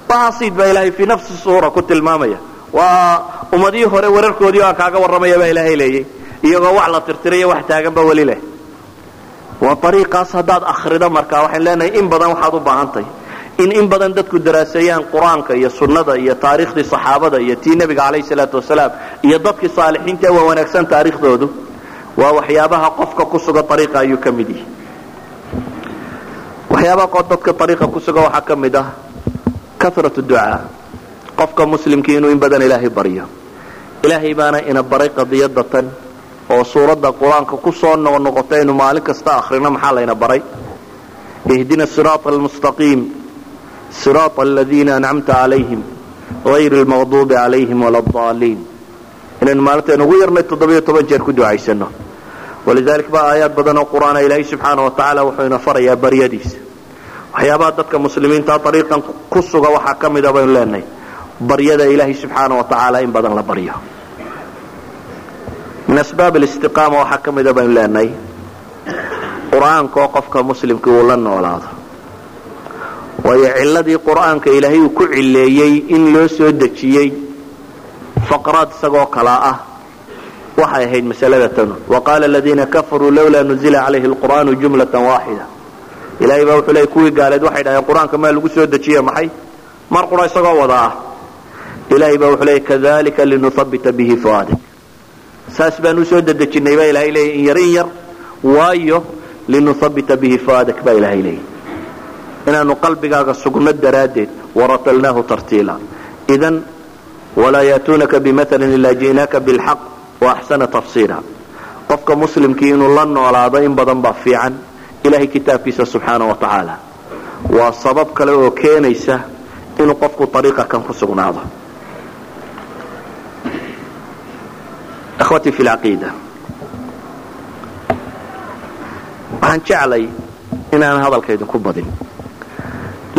Baasiid baa ilaahay fii nafsi suura ku tilmaamaya. Waa ummadihii hore wararkoodii aan kaaga warramaya baa ilaahay leeyay. Iyagoo wax la tirtirayo wax taaganba weli leh. Waa ariiqaas haddaad akhrido markaa waxaan leenahay in badan waxaad u baahantahay in in badan dadku daraaseeyaan qur'aanka iyo sunnada iyo taariikhdii saxaabada iyo tii nebiga calayhi salaatu wasalaam iyo dadkii saalixiinta waa wanaagsan taariikhdoodu. Waa waxyaabaha qofka ku suga ariiqa ayuu ka mid yihi waxyaabaha dadka ariiqa ku suga waxaa ka mid ah karatu ducaa. Qofka muslimkii inuu in badan ilaahay baryo ilaahay baana ina baray qadiyada oo suuradda qur'aanka ku noqnoqota aynu maalin kasta akhrino maxaa layna baray? Ihdina siraata almustaqiim siraata aladiina ancamta calayhim hayri lmaqduubi calayhim wala addaaliin inaynu maalintayn ugu yarnay toddobiyo toban jeer ku ducaysano walidalik ba aayaad badan oo qur'aana ilaahay subxaana wa wuxuu ina farayaa baryadiisa waxyaabaha dadka muslimiinta ariiqan ku suga waxaa ka mida baynu leenahay baryada ilaahay subxaana wa in badan la baryo min asbaab alistiqaama waxaa ka mida baynu leenahay qur'aanka oo qofka muslimka uu la noolaado waayo ciladii qur'aanka ilaahay uu ku cileeyey in loo soo dejiyey faqraad isagoo kalaa ah waxay ahayd masalada tanu waqaala aladiina kafaruu lawlaa nuzila calayhi alqur'aanu jumlatan waaxida ilahay baa wuxuu leey kuwii gaaleed waxay dhaheen qur'aanka maa lagu soo dejiye maxay? Mar qura isagoo wada ah. Ilahay baa wuxuu leey kadalika linuhabita bihi fuaadik saas baan u soo dedejinay baa ilahay leeyay in yar in yar waayo linuhabita bihi fuaadak baa ilahay leeyay inaanu qalbigaaga sugno daraaddeed waratalnaahu tartiila. Idan walaa yaatuunaka bimatalin ilaa ji'naaka bilxaq waaxsana tafsiira qofka muslimkii inuu la noolaado in badan baa fiican ilahay kitaabkiisa subxaana wa tacaala waa sabab kale oo keenaysa inuu qofku ariiqa kan ku sugnaado akhwatii fi lcaqiida waxaan jeclay inaan hadalka idinku badin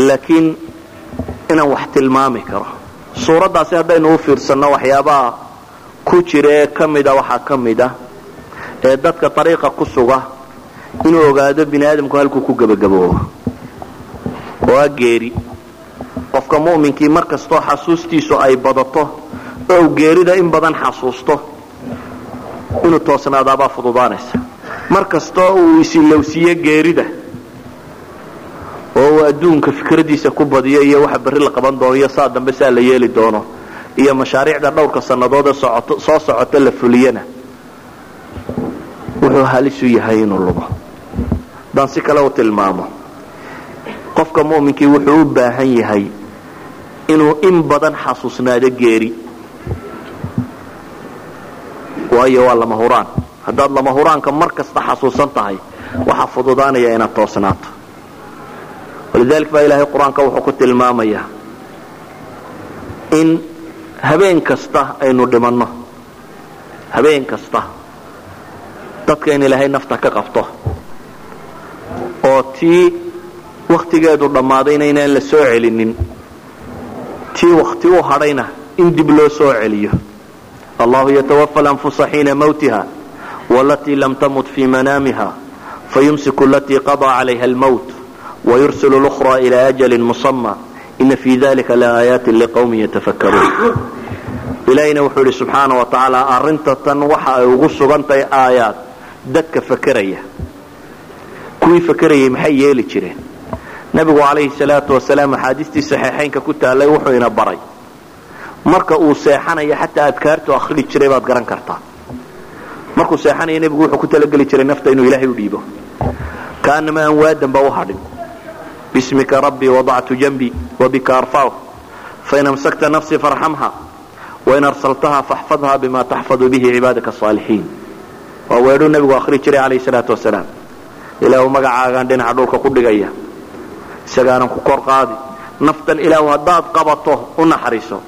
laakiin inaan wax tilmaami karo suuraddaasi haddaynu u fiirsanno waxyaabaha ku jira ee ka mida waxaa ka mid ah ee dadka ariiqa ku suga inuu ogaado bini aadamku halkuu ku gebagaboobo oo a geeri. Qofka mu'minkii mar kastoo xasuustiisu ay badato oo geerida in badan xasuusto inuu toosnaadaabaa fududaanaysa. Mar kastoo uu isilowsiiyo geerida oo uu adduunka fikradiisa ku badiyo iyo waxa berri la qaban doono iyo saa dambe saa la yeeli doono iyo mashaariicda dhowrka sannadoodee soo socota la fuliyana. Wuxuu halisu yahay inuu lumo haddaan si kale u tilmaamo. Qofka mu'minkii wuxuu u baahan yahay inuu in badan xasuusnaado geeri. Waayo waa lama huraan. Haddaad lama huraanka mar kasta xasuusan tahay waxaa fududaanaya inaad toosnaato. Walidalik baa ilaahay qur'aanka wuxuu ku tilmaamayaa in habeen kasta aynu dhimanno. Habeen kasta. Dadka in ilaahay nafta ka qabto. Oo tii wakhtigeedu dhammaadayna inaan la soo celinin. Tii wakhti u hadhayna in dib loo soo celiyo. Allahu yatawafa alanfusa xiina mawtiha walatii lam tamut fii manaamiha fayumsiku alatii qadaa calayha almowt wayursil lأkhra ilى ajali musama ina fi dalika laaayaati liqawmin yatafakkaruun ilaahayna wuxuu idhi subxaana wa tacaala arrinta tan waxa ay ugu sugantahay aayaad dadka fakeraya kuwii fakerayay maxay yeeli jireen nebigu calayhi salaatu wasalaam axaadiistii saxiixaynka ku taallay wuxuu ina baray marka uu seexanayo xataa adkaartu akhrii jiray baad garan kartaa markuu seexanayo nebigu wuxuu ku talageli jiray nafta inuu ilaahay u dhiibo kaanama aan waadanba u hadhin bismika rabbii wadactu janbii wabika arfacu fain amsakta nafsii farxamha wain arsaltaha faxfadha bima taxfadu bihi cibaadaka asaalixiin waa weedhuu nebigu akhrii jiray calayhi salaatu wasalaam ilaahu magacaagaan dhinaca dhulka ku dhigaya. Isagaanan ku kor qaadi. Naftan ilaahu haddaad qabato u naxariiso.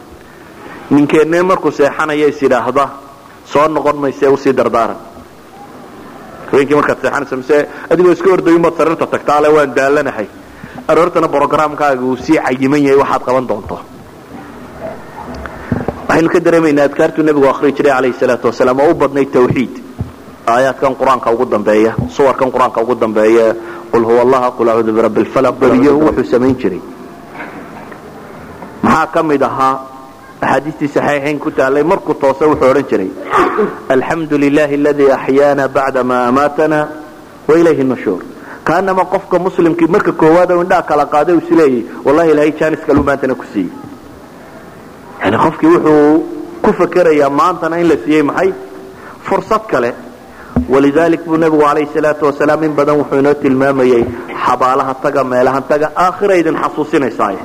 Ninkeennee markuu seexanaya is yidhaahda soo noqon mayse u sii dardaaran. Habeenkii markaad seexanayso mise adigoo iska ordayunbaad sariirta tagta ale waan daalanahay aroortana brogramkaaga uu sii cayiman yahay waxaad qaban doonto. Waxaynu ka dareemaynaa adkaartuu nebigu akhrii jiray calayhi salaatu wasalaam oo u badnay tawxiid. Aayaadkan qur'aanka ugu dambeeya suwarkan qur'aanka ugu dambeeya qul huwa allaha qul acuudu birabbi lfalaq badiyo wuxuu samayn jiray. Maxaa ka mid ahaa axaadiistii saxiixayn ku taallay? Markuu toose wuxuu odhan jiray alxamdu lilahi aladii axyaana bacda ma amaatana wailayhi nushuur kaanama qofka muslimkii marka koowaad oo indhaa kala qaaday is leeyay wallahi ilahay jaanis kalu maantana ku siiyey. Yani qofkii wuxuu ku fakerayaa maantana in la siiyey maxay? Fursad kale. Walidalik buu nebigu calayhi salaatu wasalaam in badan wuxuu inoo tilmaamayey xabaalaha taga meelahan taga aakhira idin xasuusinaysaaye.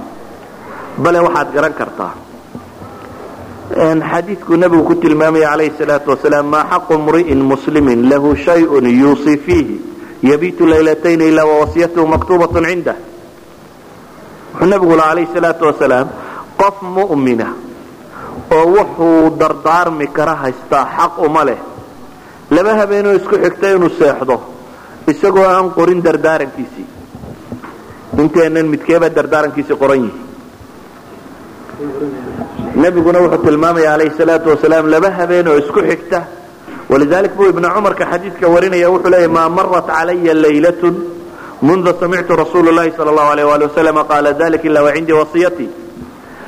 Bale waxaad garan kartaa. Xadiidkuu nebigu ku tilmaamaya calayhi salaatu wasalaam maa xaqu mri'in muslimin lahu shayun yuusii fiihi yabiitu laylatayn ilaa wawasiyatuhu maktuubatun cindah. Wuxuu nebigu laha calayhi salaatu wasalaam qof mu'mina oo wuxuu dardaarmi kara haystaa xaq uma leh. Laba habeenoo isku xigta inuu seexdo isagoo aan qorin dardaarankiisii. Inteennan midkeebaa dardaarankiisii qoran yihi nebiguna wuxuu tilmaamaya calayhi salaatu wasalaam laba habeen oo isku xigta walidalik buu ibna cumarka xadiidka warinaya wuxuu leeyahy maa marat calaya laylatun munda samictu rasuulu llahi sala allahu alayh waali wasalama qaala dalik ilaa wa cindii wasiyatii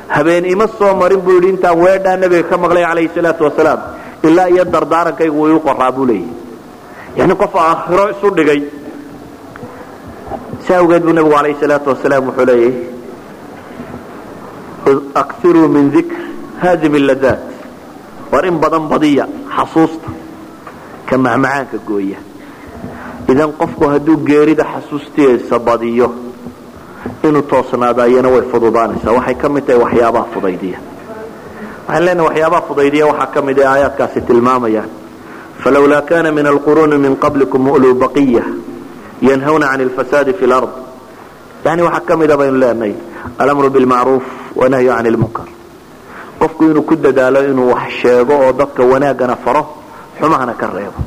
habeen ima soo marin buu yidhi intaan weedhaa nebiga ka maqlay calayhi salaatu wasalaam ilaa iyo dardaarankaygu wuu iu qoraa buu leeyahy yani qof aakhiro isu dhigay si awgeed buu nebigu calayhi salaatu wasalaam ka macmacaanka gooya. Idan qofku hadduu geerida xasuustiisa badiyo inuu toosnaado ayana way fududaanaysaa. Waxay ka mid tahay waxyaabaha fudaydiya. Waxaan leenahay waxyaabaha fudaydiya waxaa ka mid ah aayaadkaasi tilmaamayaan falawlaa kana min alquruuni min qablikum uluu baqiya yanhawna can alfasaadi fi lard yani waxaa ka mida baynu leenahay alamru bilmacruuf wanahyu can lmunkar qofku inuu ku dadaalo inuu wax sheego oo dadka wanaagana faro xumahana ka reebo.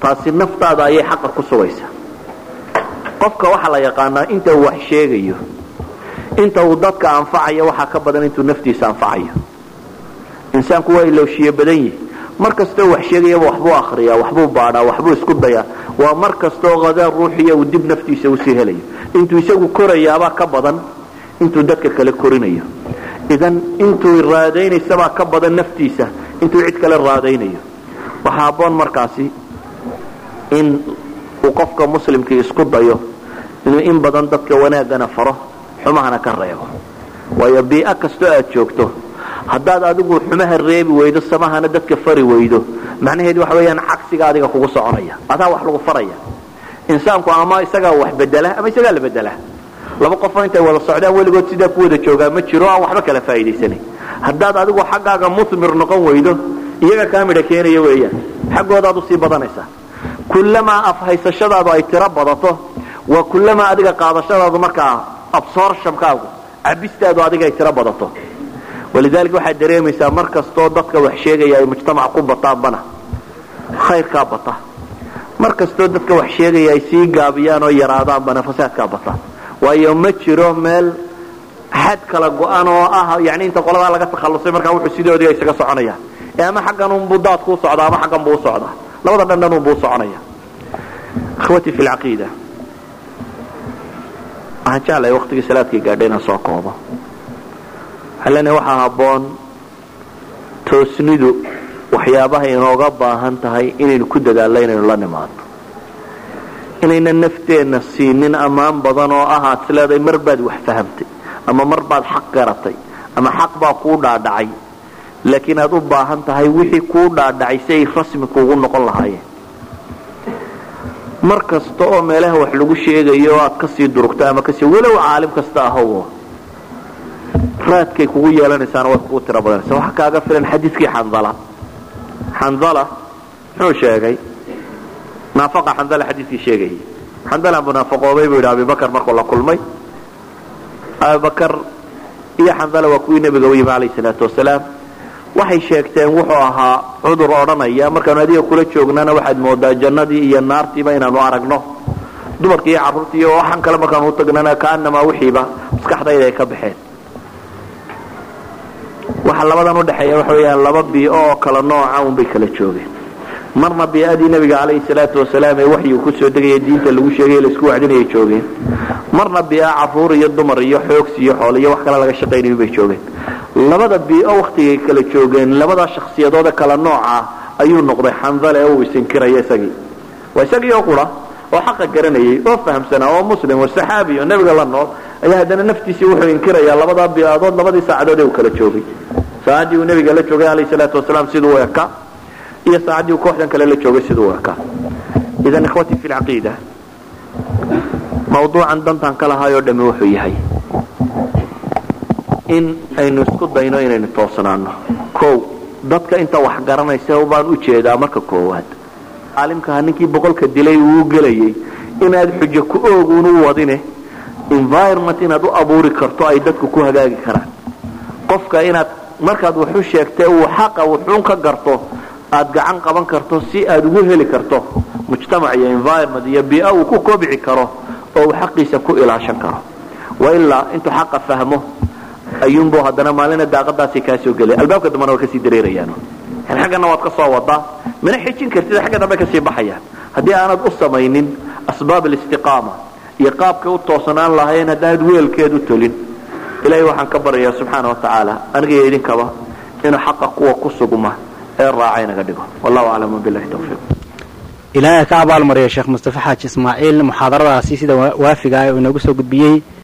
Taasi naftaada ayay xaqa ku sugaysaa. Qofka waxaa la yaqaanaa inta uu wax sheegayo inta uu dadka anfacayo waxaa ka badan intuu naftiisa anfacayo. Insaanku waa ilowshiye badan yihi mar kastoo wax sheegayaba waxbuu akriyaa waxbuu baadhaa waxbuu isku dayaa. Waa mar kastoo qadaan ruuxiya uu dib naftiisa u sii helayo. Intuu isagu korayaabaa ka badan intuu dadka kale korinayo. Idan intuu raadaynaysabaa ka badan naftiisa intuu cid kale raadaynayo waxaa aboon markaasi in uu qofka muslimkii isku dayo inuu in badan dadka wanaagana faro xumahana ka reebo. Waayo bii'o kastoo aad joogto haddaad adigu xumaha reebi weydo samahana dadka fari weydo macnaheedu waxa weeyaan cagsiga adiga kugu soconaya. Adaa wax lagu faraya. Insaanku ama isagaa wax bedela ama isagaa la bedela. Laba qofoo intay wada socdaan weligood sidaa ku wada joogaa ma jiro aan waxba kala faa'iidaysanay haddaad adigu xaggaaga musmir noqon weydo iyaga kaa midha keenaya weeyaan xaggoodaad u sii badanaysaa kullamaa afhaysashadaadu ay tiro badato waa kullamaa adiga qaadashadaadu markaa absorptionkaagu cabistaadu adiga ay tiro badato. Walidaalika waxaad dareemaysaa mar kastoo dadka wax sheegaya ay mujtamac ku bataanbana khayrkaa bata. Mar kastoo dadka wax sheegaya ay sii gaabiyaan oo yaraadaanbana fasaadkaa bata. Waayo ma jiro meel xad kala go-an oo ah yani inta qoladaa laga takhallusay markaa wuxuu sidoodii isaga soconayaan ama xaggan unbuu daadku u socdaa ama xaggan buu u socdaa. Labada dhandhan unbuu u soconaya. Ikhwatii fi lcaqiida waxaan jeclahay waqtigii salaadkii gaadhay inaan soo koobo. Leenahay waxaa habboon toosnidu waxyaabaha inooga baahan tahay inaynu ku dadaallo inaynu la nimaadno inaynan nafteenna siinin ammaan badan oo ah aad isleedahay mar baad wax fahamtay ama mar baad xaq garatay ama xaq baa kuu dhaadhacay laakiin aad u baahan tahay wixii kuu dhaadhacay si ay rasmi kuugu noqon lahaayeen. Mar kasta oo meelaha wax lagu sheegayo aad ka sii durugto ama ka sii walow caalim kasta ahow raadkay kugu yeelanaysaana way kugu tiro badanaysa waxa kaaga filan xadiidkii xandala xandala muxuu sheegay? Naafaqa xandala xadiidkii sheegayay xandala munaafaqoobay buu yidhi abibakar markuu la kulmay. Abibakar iyo xandala waa kuwii nebiga u yimi calayhi salaatu wasalaam waxay sheegteen wuxuu ahaa cudur odhanaya. Markaanu adiga kula joognana waxaad moodaa jannadii iyo naartiiba inaanu aragno. Dumarkii iyo carruurtii iyo waxaan kale markaanu utagnana kaanamaa wixiiba maskaxdayda ay ka baxeen. Waxa labadan udhexeeya waxa weeyaan laba bii'o oo kala nooca unbay kala joogeen marna bii'adii nebiga calayhi salaatu wasalaam ee waxyigu ku soo degaya diinta lagu sheegay la isku wacdinayay joogeen. Marna bii'a carruur iyo dumar iyo xoogsi iyo xoole iyo wax kale laga shaqaynayo bay joogeen. Labada bii'o waktigay kala joogeen labada shakhsiyadoode kala nooca ayuu noqday xandale ee uu isinkiraya isagii. Waa isagii oo qura oo xaqa garanayay oo fahamsanaa oo muslim oo saxaabi oo nebiga la nool ayaa haddana naftiisii wuxuu inkirayaa labadaa bii'adood labadii saacadood ee uu kala joogay. Saacaddii uu nebiga la joogay calayhi salaatu wasalaam siduu eka iyo saacaddii uu kooxdan kale la joogay siduu eka idan ikhwatii fi lcaqiida mawduucan dantan ka lahaayoo dhami wuxuu yahay in aynu isku dayno inaynu toosnaano kow dadka inta wax garanaysa baan u jeedaa marka koowaad. Caalimkaha ninkii boqolka dilay uu gelayay inaad xujo ku ooguun u wadine environment inaad u abuuri karto ay dadku ku hagaagi karaan. Qofka inaad markaad waxu sheegtee uu xaqa wuxuun ka garto aad gacan qaban karto si aad ugu heli karto mujtamac iyo environment iyo biia uu ku kobci karo oo uu xaqiisa ku ilaashan karo. Wailaa intuu xaqa fahmo ayuunbu haddana maalina daaqadaasi kaa soo gelay. Albaabka dambana waa ka sii dareerayaan yani xaggana waad ka soo wadaa mana xijin kartid xagga dambe ka sii baxayaan. Haddii aanad u samaynin asbaab alistiqaama iyo qaabkay u toosanaan lahayn haddaanad weelkeed u tolin. Ilaahay waxaan ka baryayaa subxaana wa tacaala aniga iyo idinkaba inuu xaqa kuwa ku sugma ee raaca inaga dhigo. Wallahu aclam wabilahi tawfiiq ilaahay ka abaalmariya sheekh mustafa xaaji ismaaciil muxaadaradaasi sida waafiga ah oo inoogu soo gudbiyey